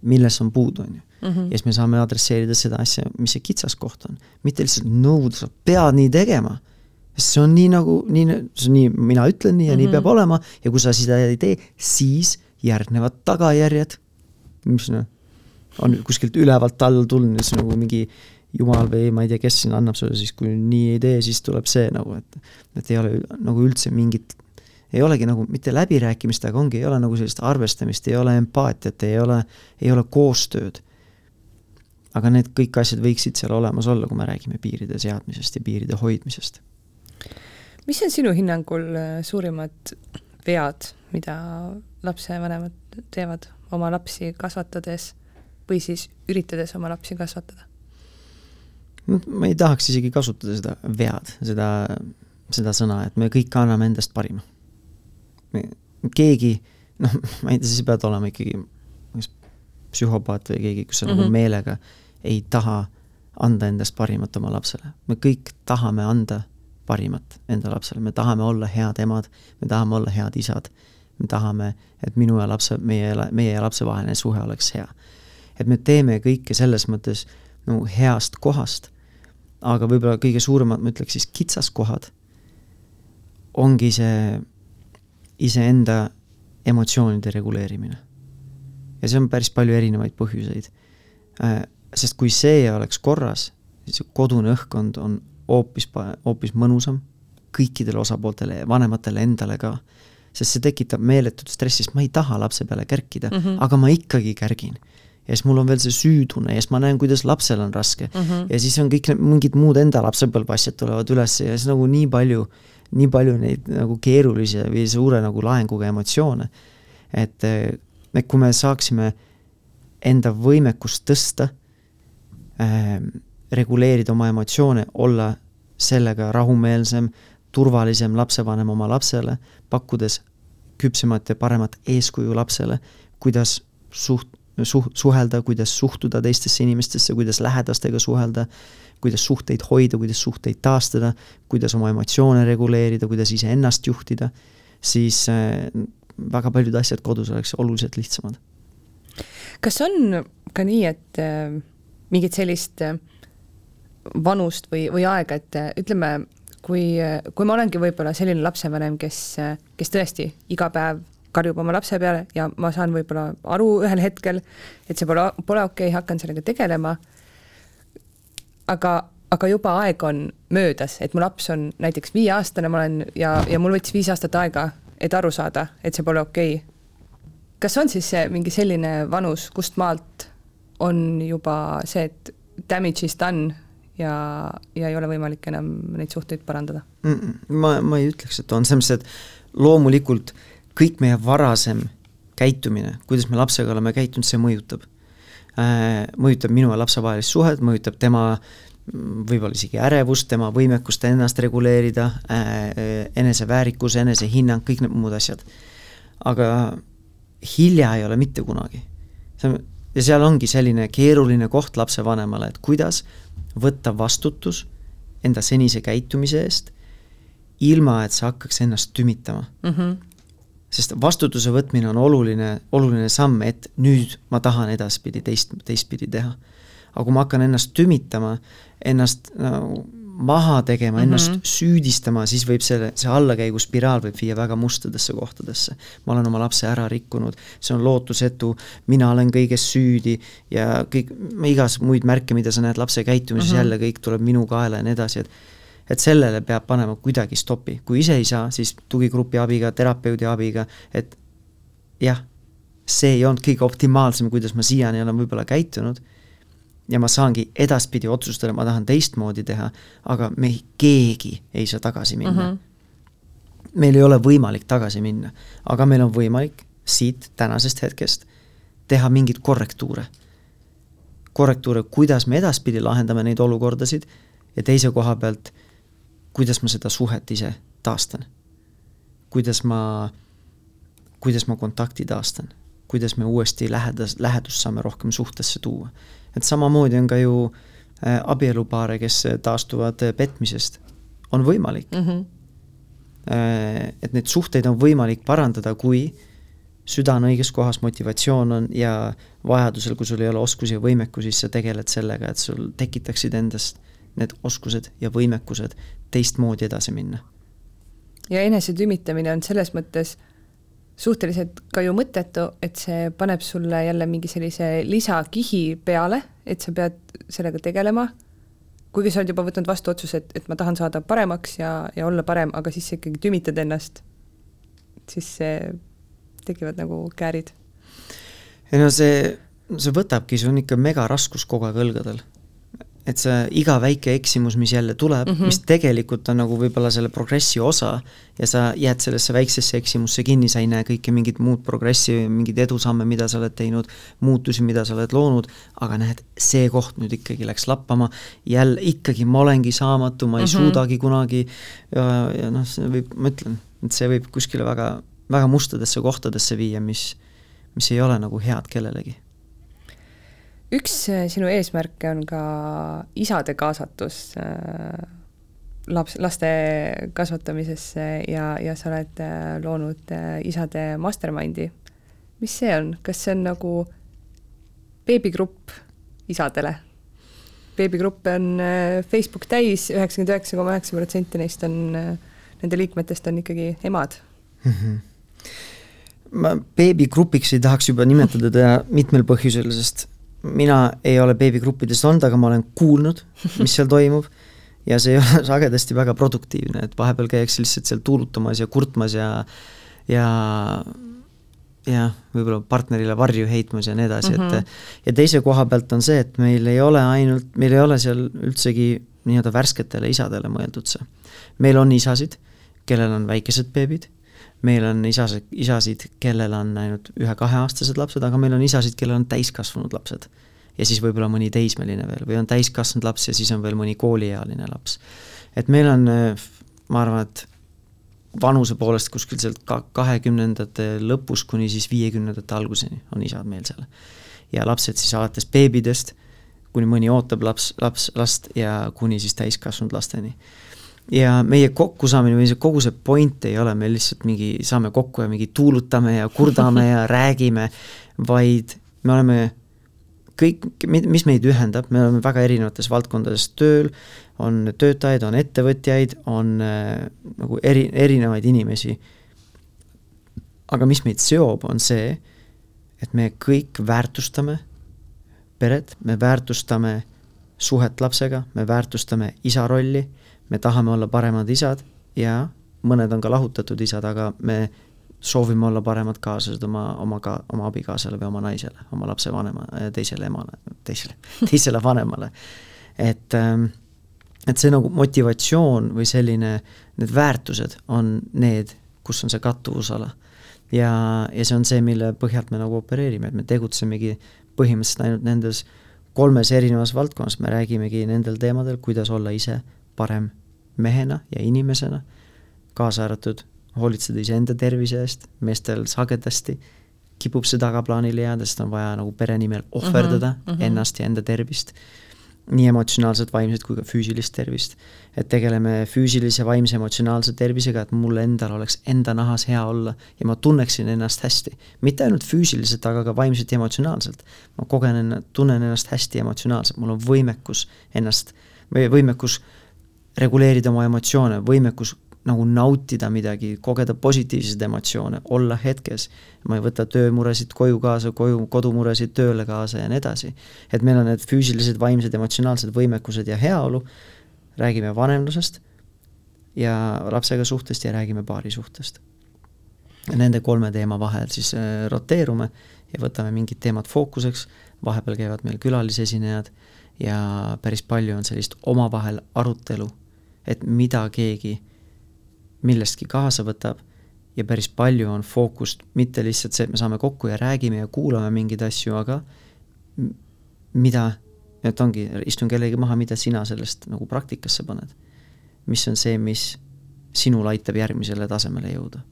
milles on puudu, on ju. Mhm. ja siis me saame adresseerida seda asja, mis see kitsaskoht on. mitte lihtsalt nõuda, sa pead nii tegema see on nii nagu, nii, see on nii, mina ütlen nii ja mm -hmm. nii mhm. peab olema ja kui sa seda ei tee, siis järgnevad tagajärjed, mis noh, on kuskilt ülevalt alla tulnud, siis nagu mingi jumal või ma ei tea, kes siin annab sulle siis, kui nii ei tee, siis tuleb see nagu, et et ei ole nagu üldse mingit, ei olegi nagu mitte läbirääkimist, aga ongi, ei ole nagu sellist arvestamist, ei ole empaatiat, ei ole, ei ole koostööd. aga need kõik asjad võiksid seal olemas olla, kui me räägime piiride seadmisest ja piiride hoidmisest mis on sinu hinnangul äh, suurimad vead, mida lapsevanemad teevad oma lapsi kasvatades või siis üritades oma lapsi kasvatada? ma ei tahaks isegi kasutada seda vead, seda, seda sõna, et me kõik anname endast parima. keegi, noh, ma ei tea, sa pead olema ikkagi psühhopaat või keegi, kus sa mm -hmm. nagu mhm. meelega ei taha anda endast parimat oma lapsele. me kõik tahame anda parimat enda lapsele, me tahame olla head emad, me tahame olla head isad, me tahame, et minu ja lapse, meie, meie ja lapse vaheline suhe oleks hea. et me teeme kõike selles mõttes nagu heast kohast, aga võib-olla kõige suuremad, ma ütleks siis kitsaskohad, ongi see iseenda emotsioonide reguleerimine ja see on päris palju erinevaid põhjuseid. Äh, sest kui see oleks korras, siis kodune õhkkond on hoopis, hoopis mõnusam kõikidele osapooltele ja vanematele endale ka. sest see tekitab meeletut stressi, sest ma ei taha lapse peale kärkida mm, -hmm. aga ma ikkagi kärgin. ja siis mul on veel see süütunne ja siis ma näen, kuidas lapsel on raske mm. -hmm. ja siis on kõik need mingid muud enda lapsepõlve asjad tulevad üles ja siis nagu nii palju, nii palju neid nagu keerulisi või suure nagu laenguga emotsioone. et et kui me saaksime enda võimekust tõsta äh,, reguleerida oma emotsioone, olla sellega rahumeelsem, turvalisem lapsevanem oma lapsele, pakkudes küpsemat ja paremat eeskuju lapsele, kuidas suht-, suh-, suhelda, kuidas suhtuda teistesse inimestesse, kuidas lähedastega suhelda, kuidas suhteid hoida, kuidas suhteid taastada, kuidas oma emotsioone reguleerida, kuidas iseennast juhtida, siis äh, väga paljud asjad kodus oleks oluliselt lihtsamad. kas on ka nii, et äh, mingit sellist äh, vanust või, või aega, et äh, ütleme, kui, kui ma olengi võib-olla selline lapsevanem, kes, kes tõesti iga päev karjub oma lapse peale ja ma saan võib-olla aru ühel hetkel, et see pole, pole okei okay,, hakkan sellega tegelema, aga, aga juba aeg on möödas, et mu laps on näiteks viieaastane, ma olen ja, ja mul võttis viis aastat aega et aru saada, et see pole okei. Okay.. kas on siis see mingi selline vanus, kust maalt on juba see, et damage is done ja, ja ei ole võimalik enam neid suhteid parandada mm? -mm, ma, ma ei ütleks, et on, selles mõttes, et loomulikult kõik meie varasem käitumine, kuidas me lapsega oleme käitunud, see mõjutab äh,. mõjutab minu ja lapse vahelist suhet, mõjutab tema võib-olla isegi ärevust, tema võimekust ennast reguleerida äh,, eneseväärikus, enesehinnang, kõik need muud asjad. aga hilja ei ole mitte kunagi. ja seal ongi selline keeruline koht lapsevanemale, et kuidas võtta vastutus enda senise käitumise eest, ilma et sa hakkaks ennast tümitama mm. -hmm. sest vastutuse võtmine on oluline, oluline samm, et nüüd ma tahan edaspidi teist, teistpidi teha. aga kui ma hakkan ennast tümitama, ennast nagu maha tegema mm, -hmm. ennast süüdistama, siis võib selle, see allakäiguspiraal võib viia väga mustadesse kohtadesse. ma olen oma lapse ära rikkunud, see on lootusetu, mina olen kõiges süüdi ja kõik, igas muid märke, mida sa näed lapse käitumises mm, -hmm. jälle kõik tuleb minu kaela ja nii edasi, et et sellele peab panema kuidagi stopi, kui ise ei saa, siis tugigrupi abiga, terapeudi abiga, et jah, see ei olnud kõige optimaalsem, kuidas ma siiani olen võib-olla käitunud ja ma saangi edaspidi otsustada, ma tahan teistmoodi teha, aga me keegi ei saa tagasi minna mm. -hmm. meil ei ole võimalik tagasi minna, aga meil on võimalik siit tänasest hetkest teha mingeid korrektuure. korrektuure, kuidas me edaspidi lahendame neid olukordasid ja teise koha pealt, kuidas ma seda suhet ise taastan. kuidas ma, kuidas ma kontakti taastan, kuidas me uuesti lähedas, lähedust saame rohkem suhtesse tuua et samamoodi on ka ju äh, abielupaare, kes taastuvad äh, petmisest, on võimalik mm. -hmm. et neid suhteid on võimalik parandada, kui süda on õiges kohas, motivatsioon on ja vajadusel, kui sul ei ole oskusi ja võimekusi, siis sa tegeled sellega, et sul tekitaksid endast need oskused ja võimekused teistmoodi edasi minna. ja enesetümitamine on selles mõttes suhteliselt ka ju mõttetu, et see paneb sulle jälle mingi sellise lisakihi peale, et sa pead sellega tegelema, kuigi sa oled juba võtnud vastu otsuse, et, et ma tahan saada paremaks ja, ja olla parem, aga siis sa ikkagi tümitad ennast, siis see, tekivad nagu käärid. ei no see, see võtabki, see on ikka megaraskus kogu aeg õlgadel. Et see iga väike eksimus, mis jälle tuleb mm, -hmm. mis tegelikult on nagu võib-olla selle progressi osa ja sa jääd sellesse väiksesse eksimusse kinni, sa ei näe kõike mingit muud progressi, mingeid edusamme, mida sa oled teinud, muutusi, mida sa oled loonud, aga näed, see koht nüüd ikkagi läks lappama, jälle ikkagi ma olengi saamatu, ma ei mm -hmm. suudagi kunagi ja, ja noh, see võib, ma ütlen, et see võib kuskile väga, väga mustadesse kohtadesse viia, mis, mis ei ole nagu head kellelegi üks äh, sinu eesmärke on ka isade kaasatus äh, laps, laste kasvatamisesse ja, ja sa oled äh, loonud isade mastermind'i. mis see on, kas see on nagu beebigrupp isadele? beebigruppe on Facebook täis, üheksakümmend üheksa koma üheksa protsenti neist on, nende liikmetest on ikkagi emad mm. -hmm ma beebigrupiks ei tahaks juba nimetada teda mitmel põhjusel, sest mina ei ole beebigruppides olnud, aga ma olen kuulnud, mis seal toimub ja see ei ole sagedasti väga produktiivne, et vahepeal käiakse lihtsalt seal tuulutamas ja kurtmas ja ja jah, võib-olla partnerile varju heitmas ja nii edasi mm, -hmm. et mhm. ja teise koha pealt on see, et meil ei ole ainult, meil ei ole seal üldsegi nii-öelda värsketele isadele mõeldud see. meil on isasid, kellel on väikesed beebid meil on isasid, isasid, kellel on ainult ühe-kaheaastased lapsed, aga meil on isasid, kellel on täiskasvanud lapsed. ja siis võib-olla mõni teismeline veel või on täiskasvanud laps ja siis on veel mõni kooliealine laps. et meil on, ma arvan, et vanuse poolest kuskil sealt ka kahekümnendate lõpus kuni siis viiekümnendate alguseni on isad meil seal. ja lapsed siis alates beebidest, kuni mõni ootab laps, laps, last ja kuni siis täiskasvanud lasteni ja meie kokkusaamine või see kogu see point ei ole meil lihtsalt mingi, saame kokku ja mingi tuulutame ja kurdame ja räägime, vaid me oleme kõik, mis meid ühendab, me oleme väga erinevates valdkondades tööl, on töötajaid, on ettevõtjaid, on äh, nagu eri, erinevaid inimesi. aga mis meid seob, on see, et me kõik väärtustame peret, me väärtustame suhet lapsega, me väärtustame isa rolli me tahame olla paremad isad ja mõned on ka lahutatud isad, aga me soovime olla paremad kaaslased oma, oma ka, oma abikaasale või oma naisele, oma lapsevanema, teisele emale, teisele, teisele vanemale. et, ähm, et see nagu motivatsioon või selline, need väärtused on need, kus on see kattuvusala. ja, ja see on see, mille põhjalt me nagu opereerime, et me tegutsemegi põhimõtteliselt ainult nendes kolmes erinevas valdkonnas, me räägimegi nendel teemadel, kuidas olla ise parem mehena ja inimesena, kaasa arvatud hoolitseda iseenda tervise eest, meestel sagedasti kipub see tagaplaanile jääda, sest on vaja nagu pere nimel ohverdada mm -hmm. ennast ja enda tervist, nii emotsionaalset, vaimset kui ka füüsilist tervist. et tegeleme füüsilise, vaimse, emotsionaalse tervisega, et mul endal oleks enda nahas hea olla ja ma tunneksin ennast hästi. mitte ainult füüsiliselt, aga ka vaimselt ja emotsionaalselt. ma kogen, tunnen ennast hästi emotsionaalselt, mul on võimekus ennast või võimekus äh, reguleerida oma emotsioone, võimekus nagu nautida midagi, kogeda positiivseid emotsioone, olla hetkes. ma ei võta töömuresid koju kaasa, koju, kodumuresid tööle kaasa ja nii edasi. et meil on need füüsilised, vaimsed, emotsionaalsed võimekused ja heaolu, räägime vanemlusest ja lapsega suhtest ja räägime paari suhtest. Nende kolme teema vahel siis äh, roteerume ja võtame mingid teemad fookuseks, vahepeal käivad meil külalisesinejad ja päris palju on sellist omavahel arutelu et mida keegi millestki kaasa võtab ja päris palju on fookust mitte lihtsalt see, et me saame kokku ja räägime ja kuulame mingeid asju, aga mida, et ongi, istun kellegi maha, mida sina sellest nagu praktikasse paned. mis on see, mis sinul aitab järgmisele tasemele jõuda.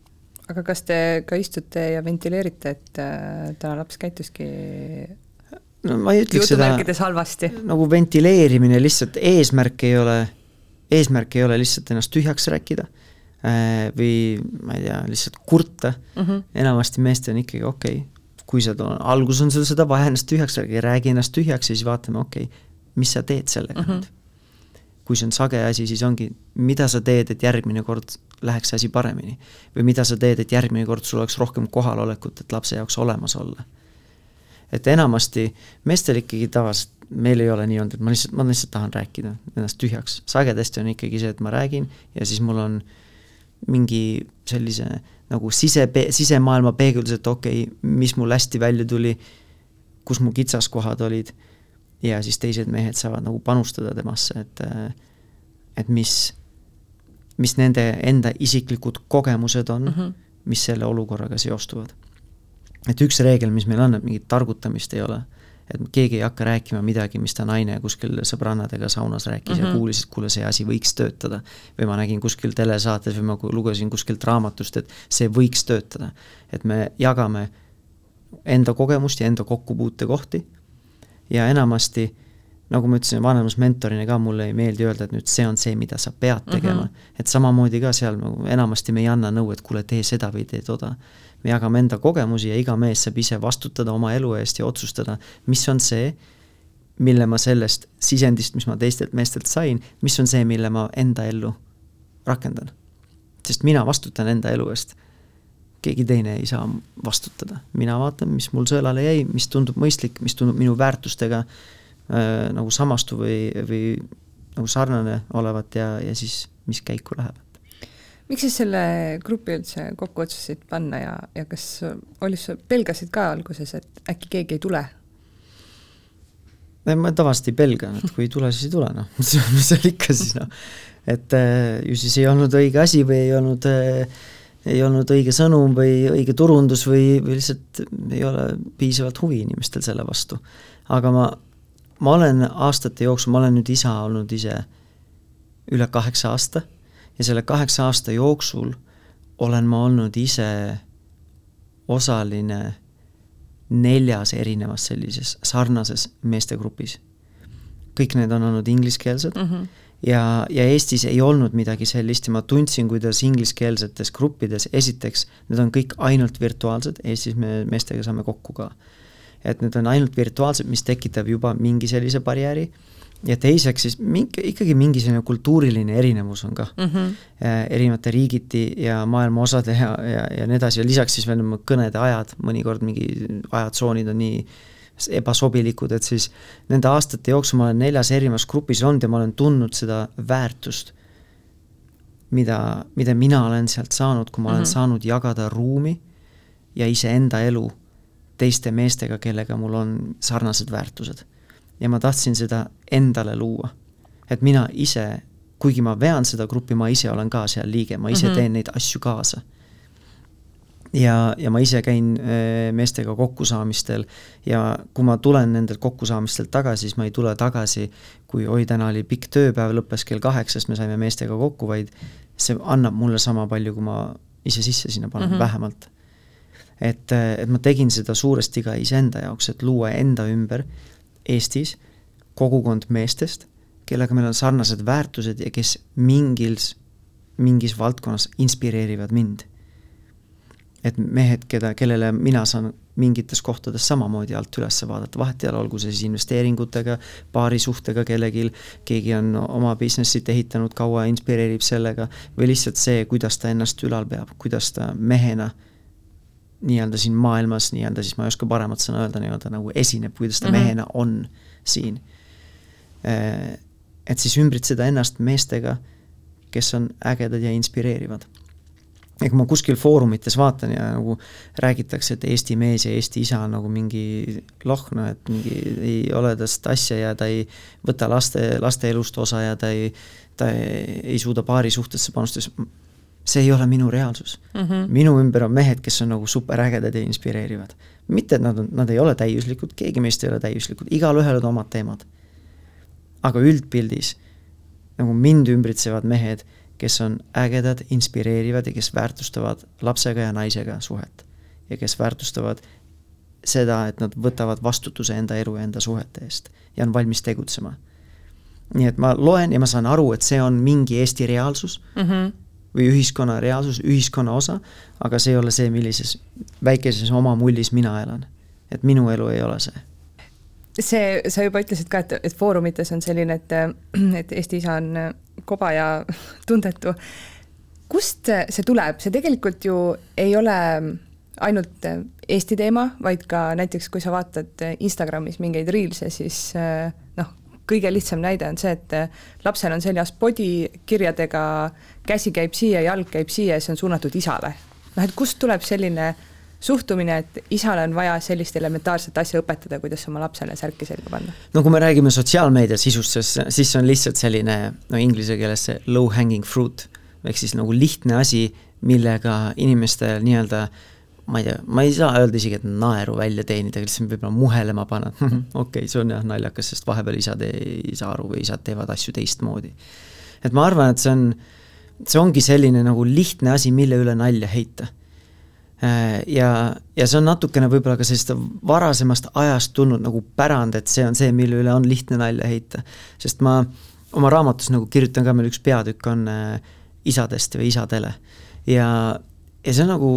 aga kas te ka istute ja ventileerite, et äh, täna laps käituski no ma ei ütleks seda halvasti. nagu ventileerimine lihtsalt, eesmärk ei ole eesmärk ei ole lihtsalt ennast tühjaks rääkida äh, või ma ei tea, lihtsalt kurta mm, -hmm. enamasti meestel on ikkagi okei okay,, kui sa, alguses on sul seda vaja ennast tühjaks rääkida, räägi ennast tühjaks ja siis vaatame, okei okay,, mis sa teed sellega mm -hmm. nüüd. kui see on sage asi, siis ongi, mida sa teed, et järgmine kord läheks asi paremini. või mida sa teed, et järgmine kord sul oleks rohkem kohalolekut, et lapse jaoks olemas olla. et enamasti meestel ikkagi tavaliselt meil ei ole nii olnud, et ma lihtsalt, ma lihtsalt tahan rääkida ennast tühjaks, sagedasti on ikkagi see, et ma räägin ja siis mul on mingi sellise nagu sise, sisemaailma peegeldus, et okei okay,, mis mul hästi välja tuli, kus mu kitsaskohad olid ja siis teised mehed saavad nagu panustada temasse, et et mis, mis nende enda isiklikud kogemused on mm, -hmm. mis selle olukorraga seostuvad. et üks reegel, mis meil on, et mingit targutamist ei ole et keegi ei hakka rääkima midagi, mis ta naine kuskil sõbrannadega saunas rääkis mm -hmm. ja mhm. kuulis, et kuule, see asi võiks töötada. või ma nägin kuskil telesaates või ma lugesin kuskilt raamatust, et see võiks töötada. et me jagame enda kogemust ja enda kokkupuutekohti ja enamasti nagu ma ütlesin, vanemusmentorina ka mulle ei meeldi öelda, et nüüd see on see, mida sa pead tegema mm. -hmm. et samamoodi ka seal nagu enamasti me ei anna nõu, et kuule, tee seda või tee toda me jagame enda kogemusi ja iga mees saab ise vastutada oma elu eest ja otsustada, mis on see, mille ma sellest sisendist, mis ma teistelt meestelt sain, mis on see, mille ma enda ellu rakendan. sest mina vastutan enda elu eest. keegi teine ei saa vastutada, mina vaatan, mis mul sõelale jäi, mis tundub mõistlik, mis tundub minu väärtustega äh, nagu samastu või, või nagu sarnane olevat ja, ja siis mis käiku läheb miks sa selle grupi üldse kokku otsustasid panna ja, ja kas oli pelgasid ka alguses, et äkki keegi ei tule? ma tavaliselt ei pelga, et kui ei tule, siis ei tule, noh, mis seal ikka siis noh. et äh, ju siis ei olnud õige asi või ei olnud äh, ei olnud õige sõnum või õige turundus või, või lihtsalt ei ole piisavalt huvi inimestel selle vastu. aga ma, ma olen aastate jooksul, ma olen nüüd isa olnud ise üle kaheksa aasta ja selle kaheksa aasta jooksul olen ma olnud ise osaline neljas erinevas sellises sarnases meestegrupis. kõik need on olnud ingliskeelsed mm -hmm. ja, ja Eestis ei olnud midagi sellist ja ma tundsin, kuidas ingliskeelsetes gruppides, esiteks, need on kõik ainult virtuaalsed, Eestis me meestega saame kokku ka. et need on ainult virtuaalsed, mis tekitab juba mingi sellise barjääri ja teiseks siis mingi, ikkagi mingi selline kultuuriline erinevus on ka mm -hmm. erinevate riigiti ja maailma osade ja, ja, ja nii edasi ja lisaks siis veel kõnede ajad, mõnikord mingi ajatsoonid on nii ebasobilikud, et siis nende aastate jooksul ma olen neljas erinevas grupis olnud ja ma olen tundnud seda väärtust, mida, mida mina olen sealt saanud, kui ma olen mm -hmm. saanud jagada ruumi ja iseenda elu teiste meestega, kellega mul on sarnased väärtused ja ma tahtsin seda endale luua. et mina ise, kuigi ma vean seda gruppi, ma ise olen ka seal liige, ma ise mm -hmm. teen neid asju kaasa. ja, ja ma ise käin äh, meestega kokkusaamistel ja kui ma tulen nendelt kokkusaamistelt tagasi, siis ma ei tule tagasi, kui oi, täna oli pikk tööpäev, lõppes kell kaheksa, sest me saime meestega kokku, vaid see annab mulle sama palju, kui ma ise sisse sinna panen mm, -hmm. vähemalt et, et ma tegin seda suuresti ka iseenda jaoks, et luua enda ümber Eestis kogukond meestest, kellega meil on sarnased väärtused ja kes mingis, mingis valdkonnas inspireerivad mind. et mehed, keda, kellele mina saan mingites kohtades samamoodi alt üles vaadata, vahet ei ole, olgu see siis investeeringutega, paarisuhtega kellelgi, keegi on oma business'it ehitanud kaua, inspireerib sellega, või lihtsalt see, kuidas ta ennast ülal peab, kuidas ta mehena nii-öelda siin maailmas nii-öelda siis ma ei oska paremat sõna öelda, nii-öelda nagu esineb, kuidas ta mm -hmm. mehena on siin. Äh, et siis ümbritseda ennast meestega, kes on ägedad ja inspireerivad. kui ma kuskil foorumites vaatan ja nagu räägitakse, et Eesti mees ja Eesti isa on nagu mingi lohno, et mingi ei ole tast asja ja ta ei võta laste, laste elust osa ja ta ei, ta ei, ei suuda paari suhtesse panustada, see ei ole minu reaalsus mm. -hmm. minu ümber on mehed, kes on nagu superägedad ja inspireerivad. mitte, et nad on, nad ei ole täiuslikud, keegi meist ei ole täiuslikud, igalühel on omad teemad. Aga üldpildis nagu mind ümbritsevad mehed, kes on ägedad, inspireerivad ja kes väärtustavad lapsega ja naisega suhet. ja kes väärtustavad seda, et nad võtavad vastutuse enda elu ja enda suhete eest ja on valmis tegutsema. nii et ma loen ja ma saan aru, et see on mingi Eesti reaalsus mm, -hmm või ühiskonna reaalsus, ühiskonna osa, aga see ei ole see, millises väikeses oma mullis mina elan. et minu elu ei ole see. See, sa juba ütlesid ka, et, et foorumites on selline, et, et Eesti isa on koba ja tundetu. kust see tuleb, see tegelikult ju ei ole ainult Eesti teema, vaid ka näiteks, kui sa vaatad Instagramis mingeid reels'e, siis noh, kõige lihtsam näide on see, et äh, lapsel on seljas podi kirjadega käsi käib siia, jalg käib siia ja see on suunatud isale. noh, et kust tuleb selline suhtumine, et isale on vaja sellist elementaarset asja õpetada, kuidas oma lapsele särki selga panna? no kui me räägime sotsiaalmeedia sisust, siis, siis see on lihtsalt selline no inglise keeles see low hanging fruit ehk siis nagu lihtne asi, millega inimestel nii-öelda ma ei tea, ma ei saa öelda isegi, et naeru välja teenida, lihtsalt võib-olla muhelema panna, okei okay,, see on jah naljakas, sest vahepeal isad ei saa aru või isad teevad asju teistmoodi. et ma arvan, et see on, see ongi selline nagu lihtne asi, mille üle nalja heita ja, ja see on natukene võib-olla ka sellist varasemast ajast tulnud nagu pärand, et see on see, mille üle on lihtne nalja heita. sest ma oma raamatus nagu kirjutan ka, meil üks peatükk on äh, isadest või isadele. ja, ja see on nagu,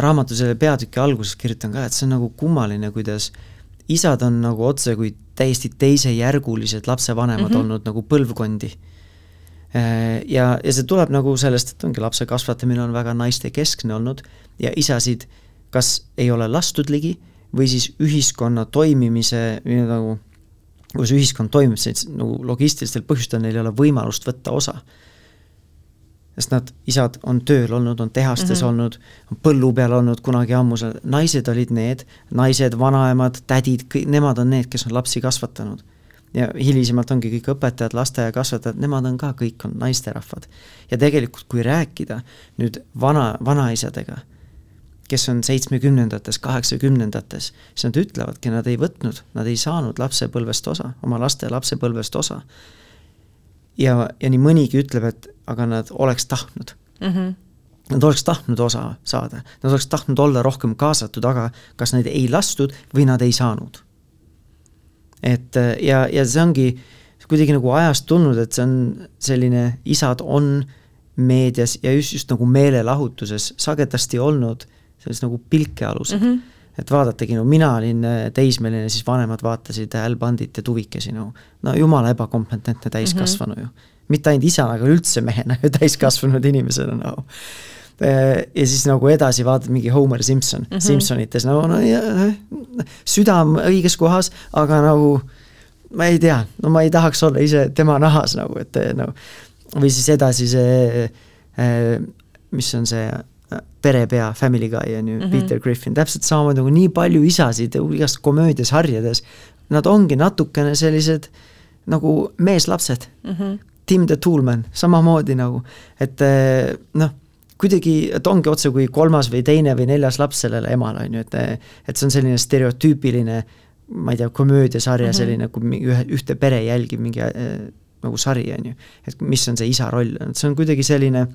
raamatu selle peatüki alguses kirjutan ka, et see on nagu kummaline, kuidas isad on nagu otse kui täiesti teisejärgulised lapsevanemad mm -hmm. olnud nagu põlvkondi Äh, ja, ja see tuleb nagu sellest, et ongi lapse kasvatamine on väga naistekeskne olnud ja isasid kas ei ole lastud ligi või siis ühiskonna toimimise nagu, kuidas ühiskond toimib, siis nagu logistilistel põhjustel neil ei ole võimalust võtta osa. sest nad, isad on tööl olnud, on tehastes mm -hmm. olnud, on põllu peal olnud kunagi ammu, naised olid need, naised, vanaemad, tädid, kõik nemad on need, kes on lapsi kasvatanud ja hilisemalt ongi kõik õpetajad, lasteaiakasvatajad, nemad on ka kõik on naisterahvad. ja tegelikult, kui rääkida nüüd vana, vanaisadega, kes on seitsmekümnendates, kaheksakümnendates, siis nad ütlevadki, nad ei võtnud, nad ei saanud lapsepõlvest osa, oma laste lapsepõlvest osa. ja, ja nii mõnigi ütleb, et aga nad oleks tahtnud mm. -hmm. Nad oleks tahtnud osa saada, nad oleks tahtnud olla rohkem kaasatud, aga kas neid ei lastud või nad ei saanud et äh, ja, ja see ongi kuidagi nagu ajast tulnud, et see on selline, isad on meedias ja just, just nagu meelelahutuses sagedasti olnud selles nagu pilkealused mm. -hmm et vaadatagi, no mina olin äh, teismeline, siis vanemad vaatasid Al Bandit ja Tuvikesi, no no jumala ebakompetentne täiskasvanu mm -hmm. ju. mitte ainult isana, aga üldse mehena ju täiskasvanud inimesena Äh, ja siis nagu edasi vaatad mingi Homer Simson mm, -hmm. Simsonites, no, no ja, süda on õiges kohas, aga nagu ma ei tea, no ma ei tahaks olla ise tema nahas nagu, et no või siis edasi see, äh, mis on see äh, perepea, Family Guy on ju mm, -hmm. Peter Griffin, täpselt samamoodi nagu nii palju isasid igast komöödiasarjades, nad ongi natukene sellised nagu meeslapsed mm. -hmm. Tim the Toolman, samamoodi nagu, et noh kuidagi, et ongi otse kui kolmas või teine või neljas laps sellele emale, on ju, et et see on selline stereotüüpiline ma ei tea, komöödiasarja mm -hmm. selline, kui ühe, ühte pere jälgib mingi äh, nagu sari, on ju. et mis on see isa roll, see on kuidagi selline,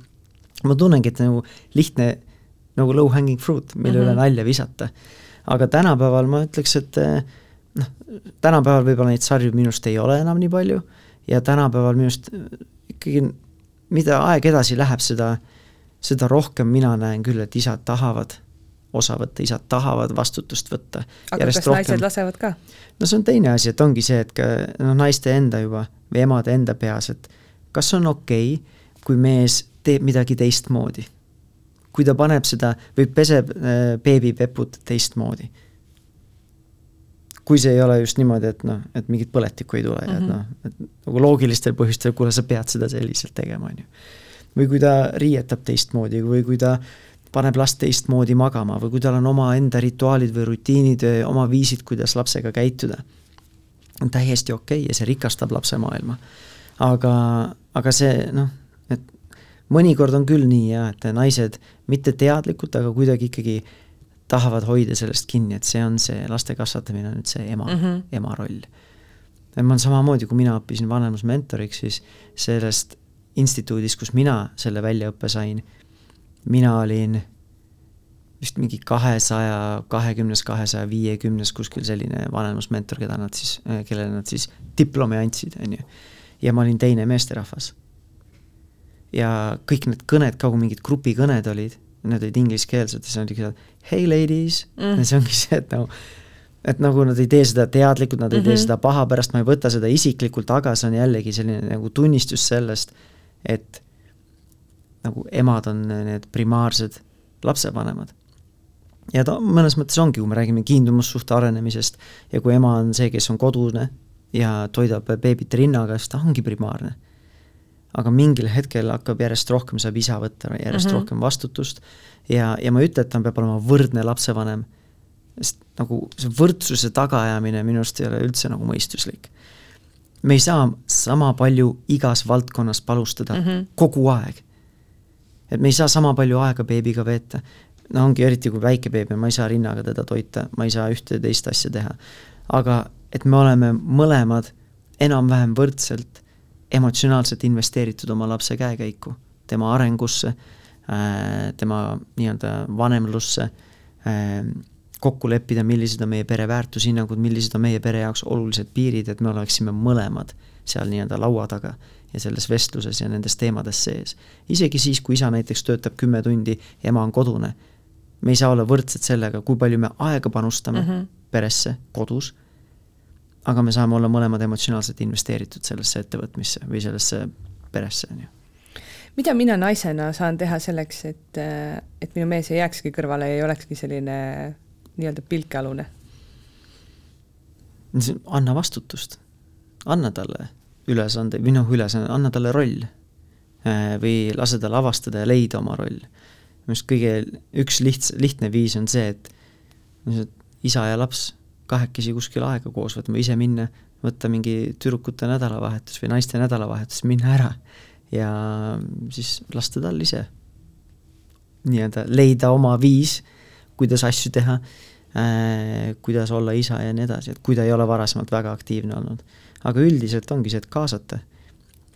ma tunnengi, et nagu lihtne nagu low hanging fruit, mille mm -hmm. üle nalja visata. aga tänapäeval ma ütleks, et eh, noh, tänapäeval võib-olla neid sarju minu arust ei ole enam nii palju ja tänapäeval minu arust ikkagi mida aeg edasi läheb, seda äh, seda rohkem mina näen küll, et isad tahavad osa võtta, isad tahavad vastutust võtta. aga kas rohkem... naised lasevad ka? no see on teine asi, et ongi see, et ka noh, naiste enda juba või emade enda peas, et kas on okei okay,, kui mees teeb midagi teistmoodi. kui ta paneb seda või peseb äh, beebipeput teistmoodi. kui see ei ole just niimoodi, et noh, et mingit põletikku ei tule mm -hmm. ja et mhm. noh, et nagu loogilistel põhjustel, kuule, sa pead seda selliselt tegema, on ju või kui ta riietab teistmoodi või kui ta paneb last teistmoodi magama või kui tal on omaenda rituaalid või rutiinid, oma viisid, kuidas lapsega käituda. on täiesti okei okay ja see rikastab lapse maailma. aga, aga see noh, et mõnikord on küll nii jah, et naised mitte teadlikult, aga kuidagi ikkagi tahavad hoida sellest kinni, et see on see laste kasvatamine on nüüd see ema mm, -hmm. ema roll. ma olen samamoodi, kui mina õppisin vanemusmentoriks, siis sellest instituudis, kus mina selle väljaõppe sain, mina olin vist mingi kahesaja kahekümnes, kahesaja viiekümnes kuskil selline vanemusmentor, keda nad siis, kellele nad siis diplomi andsid, on ju. ja ma olin teine meesterahvas. ja kõik need kõned, kogu mingid grupikõned olid, need olid ingliskeelsed ja siis olid ikka hey ladies mm., ja see ongi see, et nagu et nagu nad ei tee seda teadlikult, nad ei mm -hmm. tee mhm. seda paha pärast, ma ei võta seda isiklikult, aga see on jällegi selline nagu tunnistus sellest, et nagu emad on need primaarsed lapsevanemad. ja ta mõnes mõttes ongi, kui me räägime kiindumussuhte arenemisest ja kui ema on see, kes on kodune ja toidab beebit rinnaga, siis ta ongi primaarne. aga mingil hetkel hakkab järjest rohkem, saab isa võtta järjest mm -hmm. rohkem vastutust ja, ja ma ei ütle, et ta peab olema võrdne lapsevanem, sest nagu see võrdsuse tagaajamine minu arust ei ole üldse nagu mõistuslik. Me ei saa sama palju igas valdkonnas panustada mm -hmm. kogu aeg. et me ei saa sama palju aega beebiga veeta, no ongi eriti, kui väike beebi, ma ei saa rinnaga teda toita, ma ei saa ühte ja teist asja teha. aga et me oleme mõlemad enam-vähem võrdselt emotsionaalselt investeeritud oma lapse käekäiku, tema arengusse, äh, tema nii-öelda vanemlusse, äh, kokku leppida, millised on meie pere väärtushinnangud, millised on meie pere jaoks olulised piirid, et me oleksime mõlemad seal nii-öelda laua taga ja selles vestluses ja nendes teemades sees. isegi siis, kui isa näiteks töötab kümme tundi ja ema on kodune, me ei saa olla võrdsed sellega, kui palju me aega panustame mm -hmm. peresse, kodus aga me saame olla mõlemad emotsionaalselt investeeritud sellesse ettevõtmisse või sellesse peresse, on ju. mida mina naisena saan teha selleks, et, et minu mees ei jääkski kõrvale ja ei olekski selline nii-öelda pilkealune? anna vastutust, anna talle ülesande, või noh, ülesanne, anna talle roll. Äh, või lase tal avastada ja leida oma roll. minu arust kõige, üks lihts-, lihtne viis on see, et isa ja laps kahekesi kuskil aega koos võtma, ise minna, võtta mingi tüdrukute nädalavahetus või naiste nädalavahetus, minna ära ja siis lasta tal ise nii-öelda leida oma viis, kuidas asju teha äh,, kuidas olla isa ja nii edasi, et kui ta ei ole varasemalt väga aktiivne olnud. aga üldiselt ongi see, et kaasata,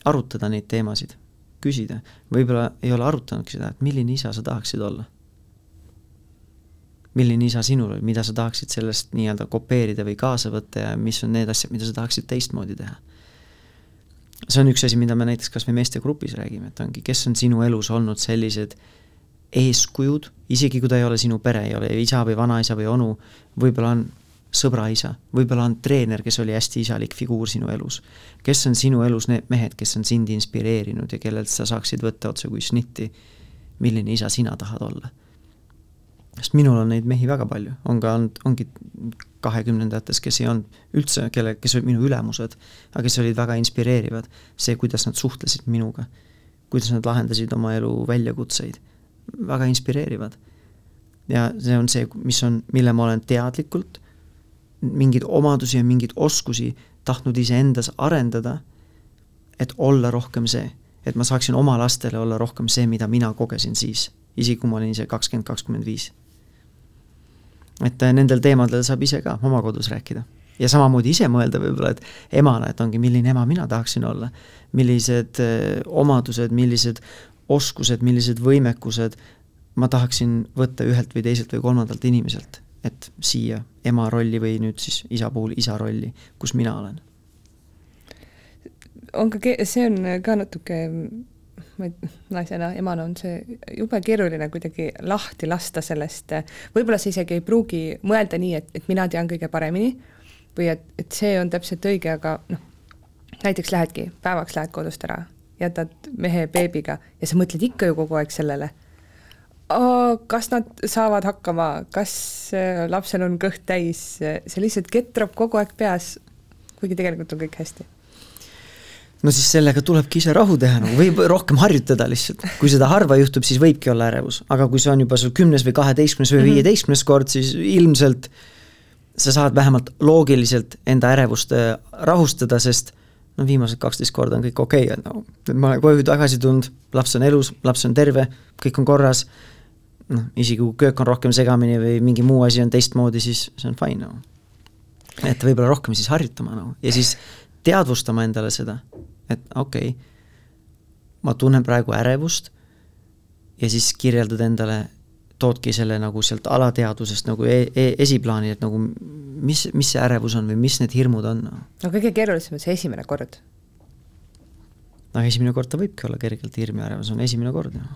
arutada neid teemasid, küsida, võib-olla ei ole arutanudki seda, et milline isa sa tahaksid olla milline isa sinul oli, mida sa tahaksid sellest nii-öelda kopeerida või kaasa võtta ja mis on need asjad, mida sa tahaksid teistmoodi teha. see on üks asi, mida me näiteks kas või meestegrupis räägime, et ongi, kes on sinu elus olnud sellised eeskujud, isegi kui ta ei ole sinu pere, ei ole isa või vanaisa või onu, võib-olla on sõbraisa, võib-olla on treener, kes oli hästi isalik figuur sinu elus. kes on sinu elus need mehed, kes on sind inspireerinud ja kellelt sa saaksid võtta otse kui snitti, milline isa sina tahad olla sest minul on neid mehi väga palju, on ka olnud, ongi kahekümnendates, kes ei olnud üldse, kelle, kes olid minu ülemused, aga kes olid väga inspireerivad. see, kuidas nad suhtlesid minuga, kuidas nad lahendasid oma elu väljakutseid, väga inspireerivad. ja see on see, mis on, mille ma olen teadlikult mingeid omadusi ja mingeid oskusi tahtnud iseendas arendada, et olla rohkem see, et ma saaksin oma lastele olla rohkem see, mida mina kogesin siis, isegi kui ma olin ise kakskümmend, kakskümmend viis et äh, nendel teemadel saab ise ka oma kodus rääkida. ja samamoodi ise mõelda võib-olla, et emana, et ongi, milline ema mina tahaksin olla. millised äh, omadused, millised oskused, millised võimekused ma tahaksin võtta ühelt või teiselt või kolmandalt inimeselt, et siia ema rolli või nüüd siis isa puhul isa rolli, kus mina olen. on ka, see on ka natuke ma ei, naisena, emana on see jube keeruline kuidagi lahti lasta sellest, võib-olla sa isegi ei pruugi mõelda nii, et, et mina tean kõige paremini või et, et see on täpselt õige, aga noh, näiteks lähedki, päevaks lähed kodust ära, jätad mehe beebiga ja sa mõtled ikka ju kogu aeg sellele, kas nad saavad hakkama, kas äh, lapsel on kõht täis, see lihtsalt ketrab kogu aeg peas, kuigi tegelikult on kõik hästi. No siis sellega tulebki ise rahu teha, nagu võib rohkem harjutada lihtsalt. kui seda harva juhtub, siis võibki olla ärevus, aga kui see on juba sul kümnes või kaheteistkümnes või mhm. viieteistkümnes kord, siis ilmselt sa saad vähemalt loogiliselt enda ärevust äh, rahustada, sest no viimased kaksteist korda on kõik okei okay,, no ma olen koju tagasi tulnud, laps on elus, laps on terve, kõik on korras, noh, isegi kui köök on rohkem segamini või mingi muu asi on teistmoodi, siis see on fine nagu. et võib-olla rohkem siis harjutama nagu ja siis teadvustama endale seda, et okei okay,, ma tunnen praegu ärevust ja siis kirjeldad endale, toodki selle nagu sealt alateadvusest nagu e e esiplaani, et nagu mis, mis see ärevus on või mis need hirmud on. no kõige keerulisem on see esimene kord. no esimene kord ta võibki olla kergelt hirm ja ärevus on esimene kord ju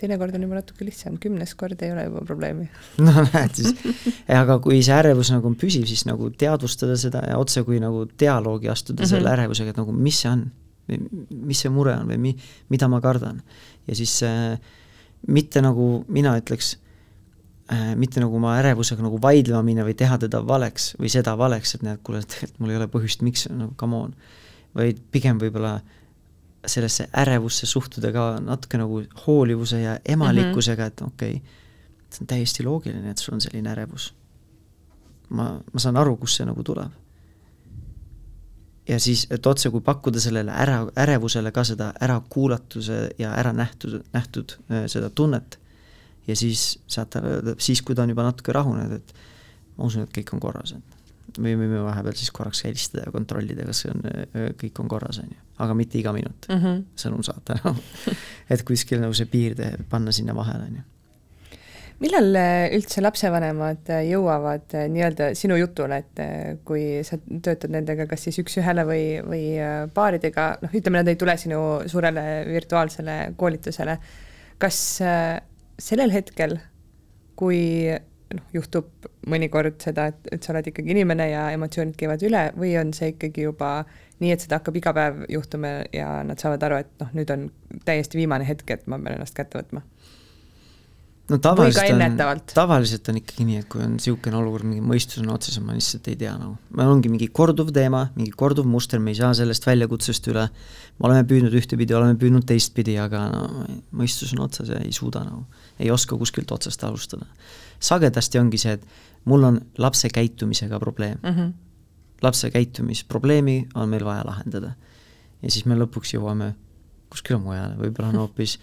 teinekord on juba natuke lihtsam, kümnes kord ei ole juba probleemi. no näed siis, aga kui see ärevus nagu on püsiv, siis nagu teadvustada seda ja otse kui nagu dialoogi astuda mm -hmm. selle ärevusega, et nagu mis see on või mis see mure on või mi-, mida ma kardan. ja siis äh, mitte nagu mina ütleks äh,, mitte nagu oma ärevusega nagu vaidlema minna või teha teda valeks või seda valeks, et näed, kuule, tegelikult mul ei ole põhjust, miks, no come on. vaid pigem võib-olla sellesse ärevusse suhtuda ka natuke nagu hoolivuse ja emalikkusega, et okei okay,, see on täiesti loogiline, et sul on selline ärevus. ma, ma saan aru, kust see nagu tuleb. Ja siis, et otse kui pakkuda sellele ära, ärevusele ka seda ärakuulatuse ja ära nähtud, nähtud äh, seda tunnet ja siis öelda, siis kui ta on juba natuke rahunenud, et ma usun, et kõik on korras, et me võime vahepeal siis korraks helistada ja kontrollida, kas see on, kõik on korras, on ju. aga mitte iga minut mm -hmm. sõnum saata enam et kuskil nagu see piir panna sinna vahele, on ju millal üldse lapsevanemad jõuavad nii-öelda sinu jutule, et kui sa töötad nendega kas siis üks-ühele või, või paaridega, noh, ütleme, nad ei tule sinu suurele virtuaalsele koolitusele, kas sellel hetkel, kui noh, juhtub mõnikord seda, et, et sa oled ikkagi inimene ja emotsioonid käivad üle või on see ikkagi juba nii, et seda hakkab iga päev juhtuma ja nad saavad aru, et noh, nüüd on täiesti viimane hetk, et ma pean ennast kätte võtma? No tavaliselt on, tavaliselt on ikkagi nii, et kui on niisugune olukord, mingi mõistus on otsas ja ma lihtsalt ei tea nagu, meil ongi mingi korduv teema, mingi korduv muster, me ei saa sellest väljakutsest üle, me oleme püüdnud ühtepidi, oleme püüdnud teistpidi, aga no mõistus on otsas ja ei suuda nagu, ei oska kuskilt otsast alustada sagedasti ongi see, et mul on lapse käitumisega probleem mm. -hmm. lapse käitumisprobleemi on meil vaja lahendada. ja siis me lõpuks jõuame kuskile mujale, võib-olla on hoopis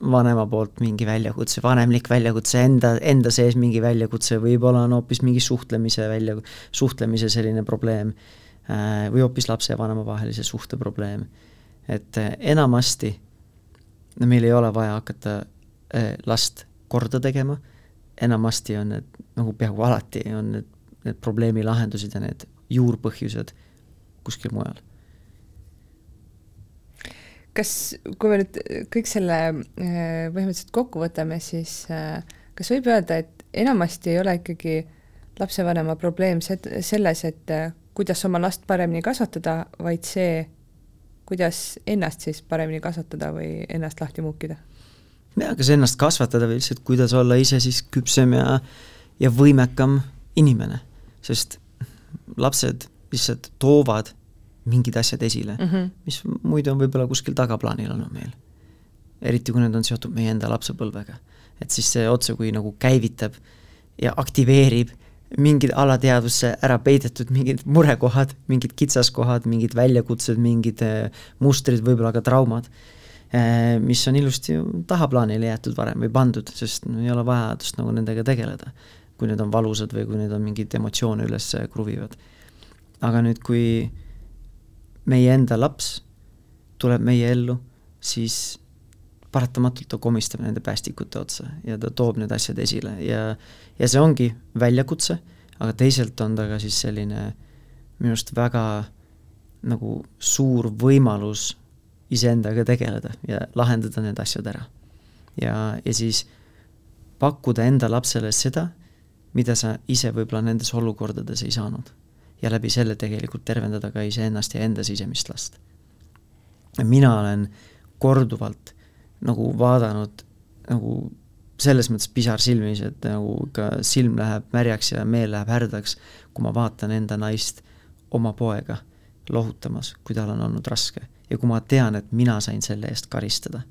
vanema poolt mingi väljakutse, vanemlik väljakutse, enda, enda sees mingi väljakutse, võib-olla on hoopis mingi suhtlemise välja, suhtlemise selline probleem äh, või hoopis lapse ja vanema vahelise suhte probleem. et äh, enamasti meil ei ole vaja hakata äh, last korda tegema enamasti on need, nagu peaaegu alati on need, need probleemi lahendused ja need juurpõhjused kuskil mujal. Kas, kui me nüüd kõik selle äh, põhimõtteliselt kokku võtame, siis äh, kas võib öelda, et enamasti ei ole ikkagi lapsevanema probleem selles, et äh, kuidas oma last paremini kasvatada, vaid see, kuidas ennast siis paremini kasvatada või ennast lahti muukida? Jaa, kas ennast kasvatada või lihtsalt kuidas olla ise siis küpsem ja, ja võimekam inimene, sest lapsed lihtsalt toovad mingid asjad esile mm, -hmm. mis muidu on võib-olla kuskil tagaplaanil olnud meil. eriti kui need on seotud meie enda lapsepõlvega. et siis see otsekui nagu käivitab ja aktiveerib mingid alateadvusse ära peidetud mingid murekohad, mingid kitsaskohad, mingid väljakutsed, mingid eh, mustrid, võib-olla ka traumad Äh, mis on ilusti tahaplaanile jäetud varem või pandud, sest no ei ole vajadust nagu nendega tegeleda. kui need on valusad või kui need on mingeid emotsioone üles kruvivad. aga nüüd, kui meie enda laps tuleb meie ellu, siis paratamatult ta komistab nende päästikute otsa ja ta toob need asjad esile ja, ja see ongi väljakutse, aga teisalt on ta ka siis selline minu arust väga nagu suur võimalus iseendaga tegeleda ja lahendada need asjad ära. ja, ja siis pakkuda enda lapsele seda, mida sa ise võib-olla nendes olukordades ei saanud. Ja läbi selle tegelikult tervendada ka iseennast ja enda sisemist last. mina olen korduvalt nagu vaadanud nagu selles mõttes pisar silmis, et nagu ka silm läheb märjaks ja meel läheb härdaks, kui ma vaatan enda naist oma poega lohutamas, kui tal on olnud raske ja kui ma tean, et mina sain selle eest karistada.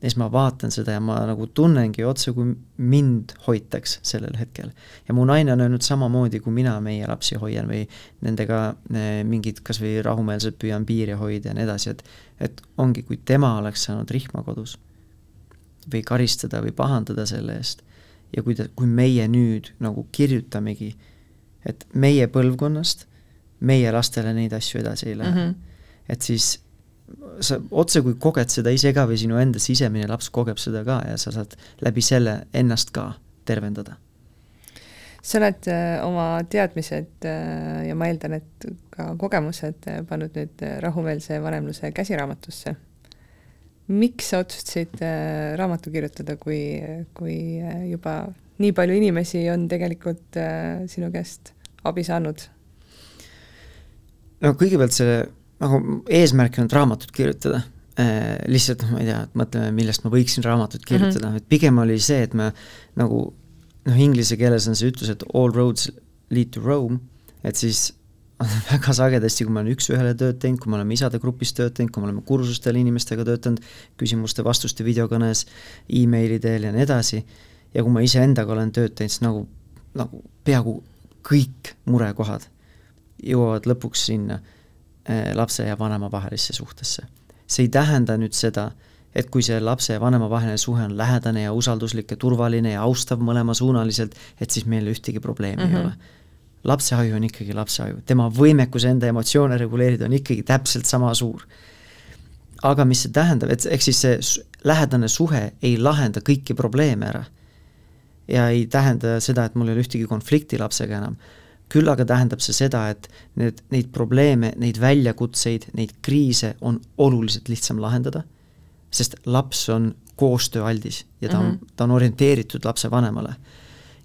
Ja siis ma vaatan seda ja ma nagu tunnengi otse, kui mind hoitaks sellel hetkel. ja mu naine on öelnud samamoodi, kui mina meie lapsi hoian või nendega eh, mingid kas või rahumeelselt püüan piiri hoida ja nii edasi, et et ongi, kui tema oleks saanud rihma kodus või karistada või pahandada selle eest ja kui ta, kui meie nüüd nagu kirjutamegi, et meie põlvkonnast meie lastele neid asju edasi ei lähe mm. -hmm et siis sa otse kui koged seda ise ka või sinu enda sisemine laps kogeb seda ka ja sa saad läbi selle ennast ka tervendada. sa oled äh, oma teadmised äh, ja ma eeldan, et ka kogemused äh, pannud nüüd rahumeelse vanemluse käsiraamatusse. miks sa otsustasid raamatu kirjutada, kui, kui juba nii palju inimesi on tegelikult sinu käest abi saanud? no kõigepealt see nagu eesmärk ei olnud raamatut kirjutada. Äh,, lihtsalt noh, ma ei tea, et mõtleme, millest ma võiksin raamatut kirjutada. Mm, -hmm. et pigem oli see, et me nagu noh, inglise keeles on see ütlus, et all roads lead to Rome, et siis väga sagedasti, kui me oleme üks-ühele tööd teinud, kui me oleme isade grupis tööd teinud, kui me oleme kursustel inimestega töötanud, küsimuste-vastuste videokõnes e, emaili teel ja nii edasi, ja kui ma iseendaga olen tööd teinud, siis nagu, nagu peaaegu kõik murekohad jõuavad lõpuks sinna. eh, lapse ja vanema vahelisse suhtesse. see ei tähenda nüüd seda, et kui see lapse ja vanema vaheline suhe on lähedane ja usalduslik ja turvaline ja austav mõlemasuunaliselt, et siis meil ühtegi probleemi mm -hmm. ei mhm. ole lapse aju on ikkagi lapse aju, tema võimekus enda emotsioone reguleerida on ikkagi täpselt sama suur. aga mis see tähendab, et ehk siis see lähedane suhe ei lahenda kõiki probleeme ära. ja ei tähenda seda, et mul ei ole ühtegi konflikti lapsega enam. Küll aga tähendab see seda, et need, neid probleeme, neid väljakutseid, neid kriise on oluliselt lihtsam lahendada, sest laps on koostööaldis ja ta on mm, -hmm. ta on orienteeritud lapsevanemale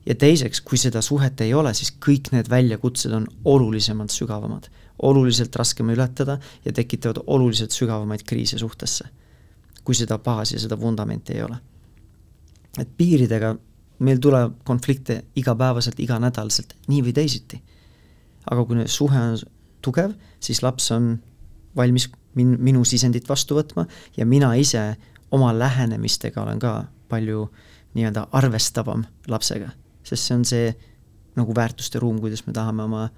ja teiseks, kui seda suhet ei ole, siis kõik need väljakutsed on olulisemalt sügavamad, oluliselt raskem ületada ja tekitavad oluliselt sügavamaid kriise suhtesse, kui seda baasi ja seda vundamenti ei ole. et piiridega meil tuleb konflikte igapäevaselt, iganädalaselt, nii või teisiti. aga kui suhe on tugev, siis laps on valmis min-, minu sisendit vastu võtma ja mina ise oma lähenemistega olen ka palju nii-öelda arvestavam lapsega sest see on see nagu väärtuste ruum, kuidas me tahame oma,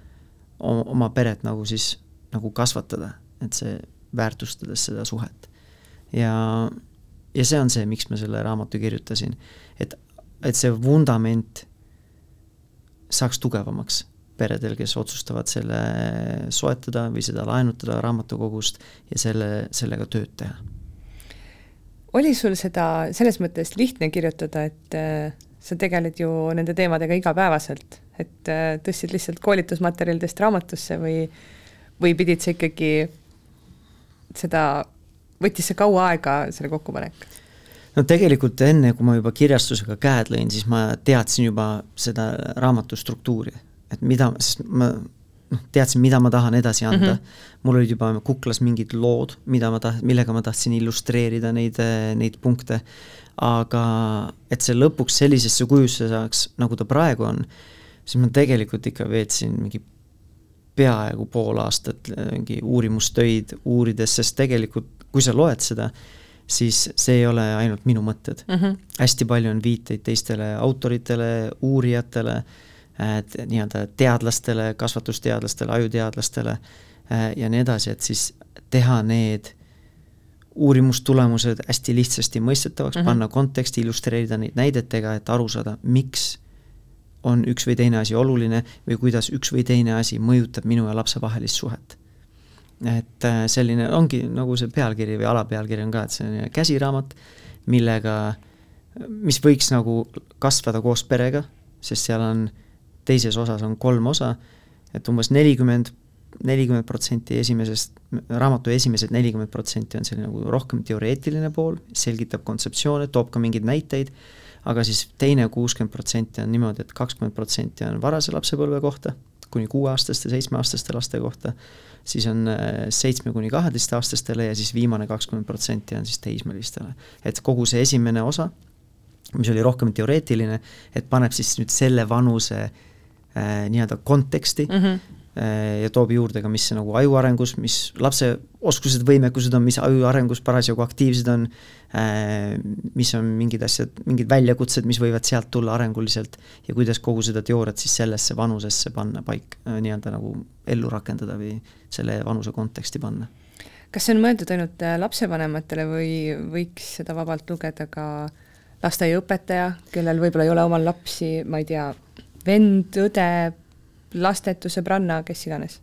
oma peret nagu siis nagu kasvatada, et see väärtustades seda suhet. ja, ja see on see, miks ma selle raamatu kirjutasin, et, see vundament saaks tugevamaks peredel, kes otsustavad selle soetada või seda laenutada raamatukogust ja selle, sellega tööd teha. oli sul seda selles mõttes lihtne kirjutada, et sa tegeled ju nende teemadega igapäevaselt, et äh, tõstsid lihtsalt koolitusmaterjalidest raamatusse või, või pidid sa ikkagi seda, võttis see kaua aega, selle kokkupanek? No tegelikult enne, kui ma juba kirjastusega käed lõin, siis ma teadsin juba seda raamatu struktuuri, et mida, sest ma noh, teadsin, mida ma tahan edasi anda mm. -hmm. mul olid juba kuklas mingid lood, mida ma taht-, millega ma tahtsin illustreerida neid, neid punkte aga et see lõpuks sellisesse kujusse saaks, nagu ta praegu on, siis ma tegelikult ikka veetsin mingi peaaegu pool aastat mingi uurimustöid uurides, sest tegelikult kui sa loed seda, siis see ei ole ainult minu mõtted mm. -hmm. hästi palju on viiteid teistele autoritele, uurijatele, nii-öelda teadlastele, kasvatusteadlastele, ajuteadlastele äh, ja nii edasi, et siis teha need uurimustulemused hästi lihtsasti mõistetavaks mm, -hmm. panna konteksti, illustreerida neid näidetega, et aru saada, miks on üks või teine asi oluline või kuidas üks või teine asi mõjutab minu ja lapse vahelist suhet. Et äh, selline ongi nagu see pealkiri või alapealkiri on ka, et on käsiraamat, millega, mis võiks nagu kasvada koos perega, sest seal on, teises osas on kolm osa, et umbes nelikümmend nelikümmend protsenti esimesest, raamatu esimesed nelikümmend protsenti on selline nagu rohkem teoreetiline pool, selgitab kontseptsioone, toob ka mingeid näiteid, aga siis teine kuuskümmend protsenti on niimoodi, et kakskümmend protsenti on varase lapsepõlve kohta, kuni kuueaastaste, seitsmeaastaste laste kohta, siis on äh, seitsme kuni kaheteistaastastele ja siis viimane kakskümmend protsenti on siis teismelistele. et kogu see esimene osa, mis oli rohkem teoreetiline, et paneb siis nüüd selle vanuse äh, nii-öelda konteksti mm, -hmm ja toob juurde ka, mis nagu aju arengus, mis lapse oskused, võimekused on, mis aju arengus parasjagu aktiivsed on, äh, mis on mingid asjad, mingid väljakutsed, mis võivad sealt tulla arenguliselt ja kuidas kogu seda teooriat siis sellesse vanusesse panna paik, äh, nii-öelda nagu ellu rakendada või selle vanuse konteksti panna. kas see on mõeldud ainult lapsevanematele või võiks seda vabalt lugeda ka lasteaiaõpetaja, kellel võib-olla ei ole omal lapsi, ma ei tea, vend, õde, lastetu sõbranna, kes iganes?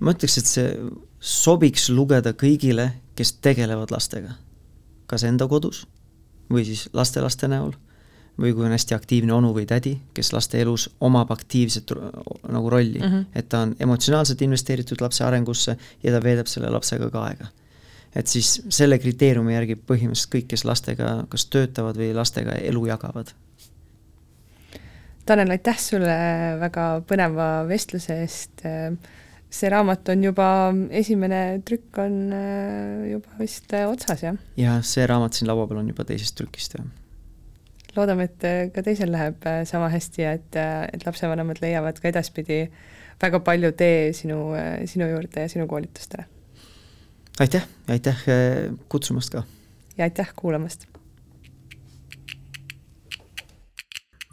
ma ütleks, et see sobiks lugeda kõigile, kes tegelevad lastega. kas enda kodus või siis lastelaste näol või kui on hästi aktiivne onu või tädi, kes laste elus omab aktiivset nagu rolli mm, -hmm. et ta on emotsionaalselt investeeritud lapse arengusse ja ta veedab selle lapsega ka aega. et siis selle kriteeriumi järgi põhimõtteliselt kõik, kes lastega kas töötavad või lastega elu jagavad Tanel, aitäh sulle väga põneva vestluse eest. see raamat on juba, esimene trükk on äh, juba vist äh, otsas, jah? jah, see raamat siin laua peal on juba teisest trükist, jah. loodame, et ka teisel läheb sama hästi ja et, et lapsevanemad leiavad ka edaspidi väga palju tee sinu, sinu juurde ja sinu koolitustele. aitäh aitäh kutsumast ka! ja aitäh kuulamast!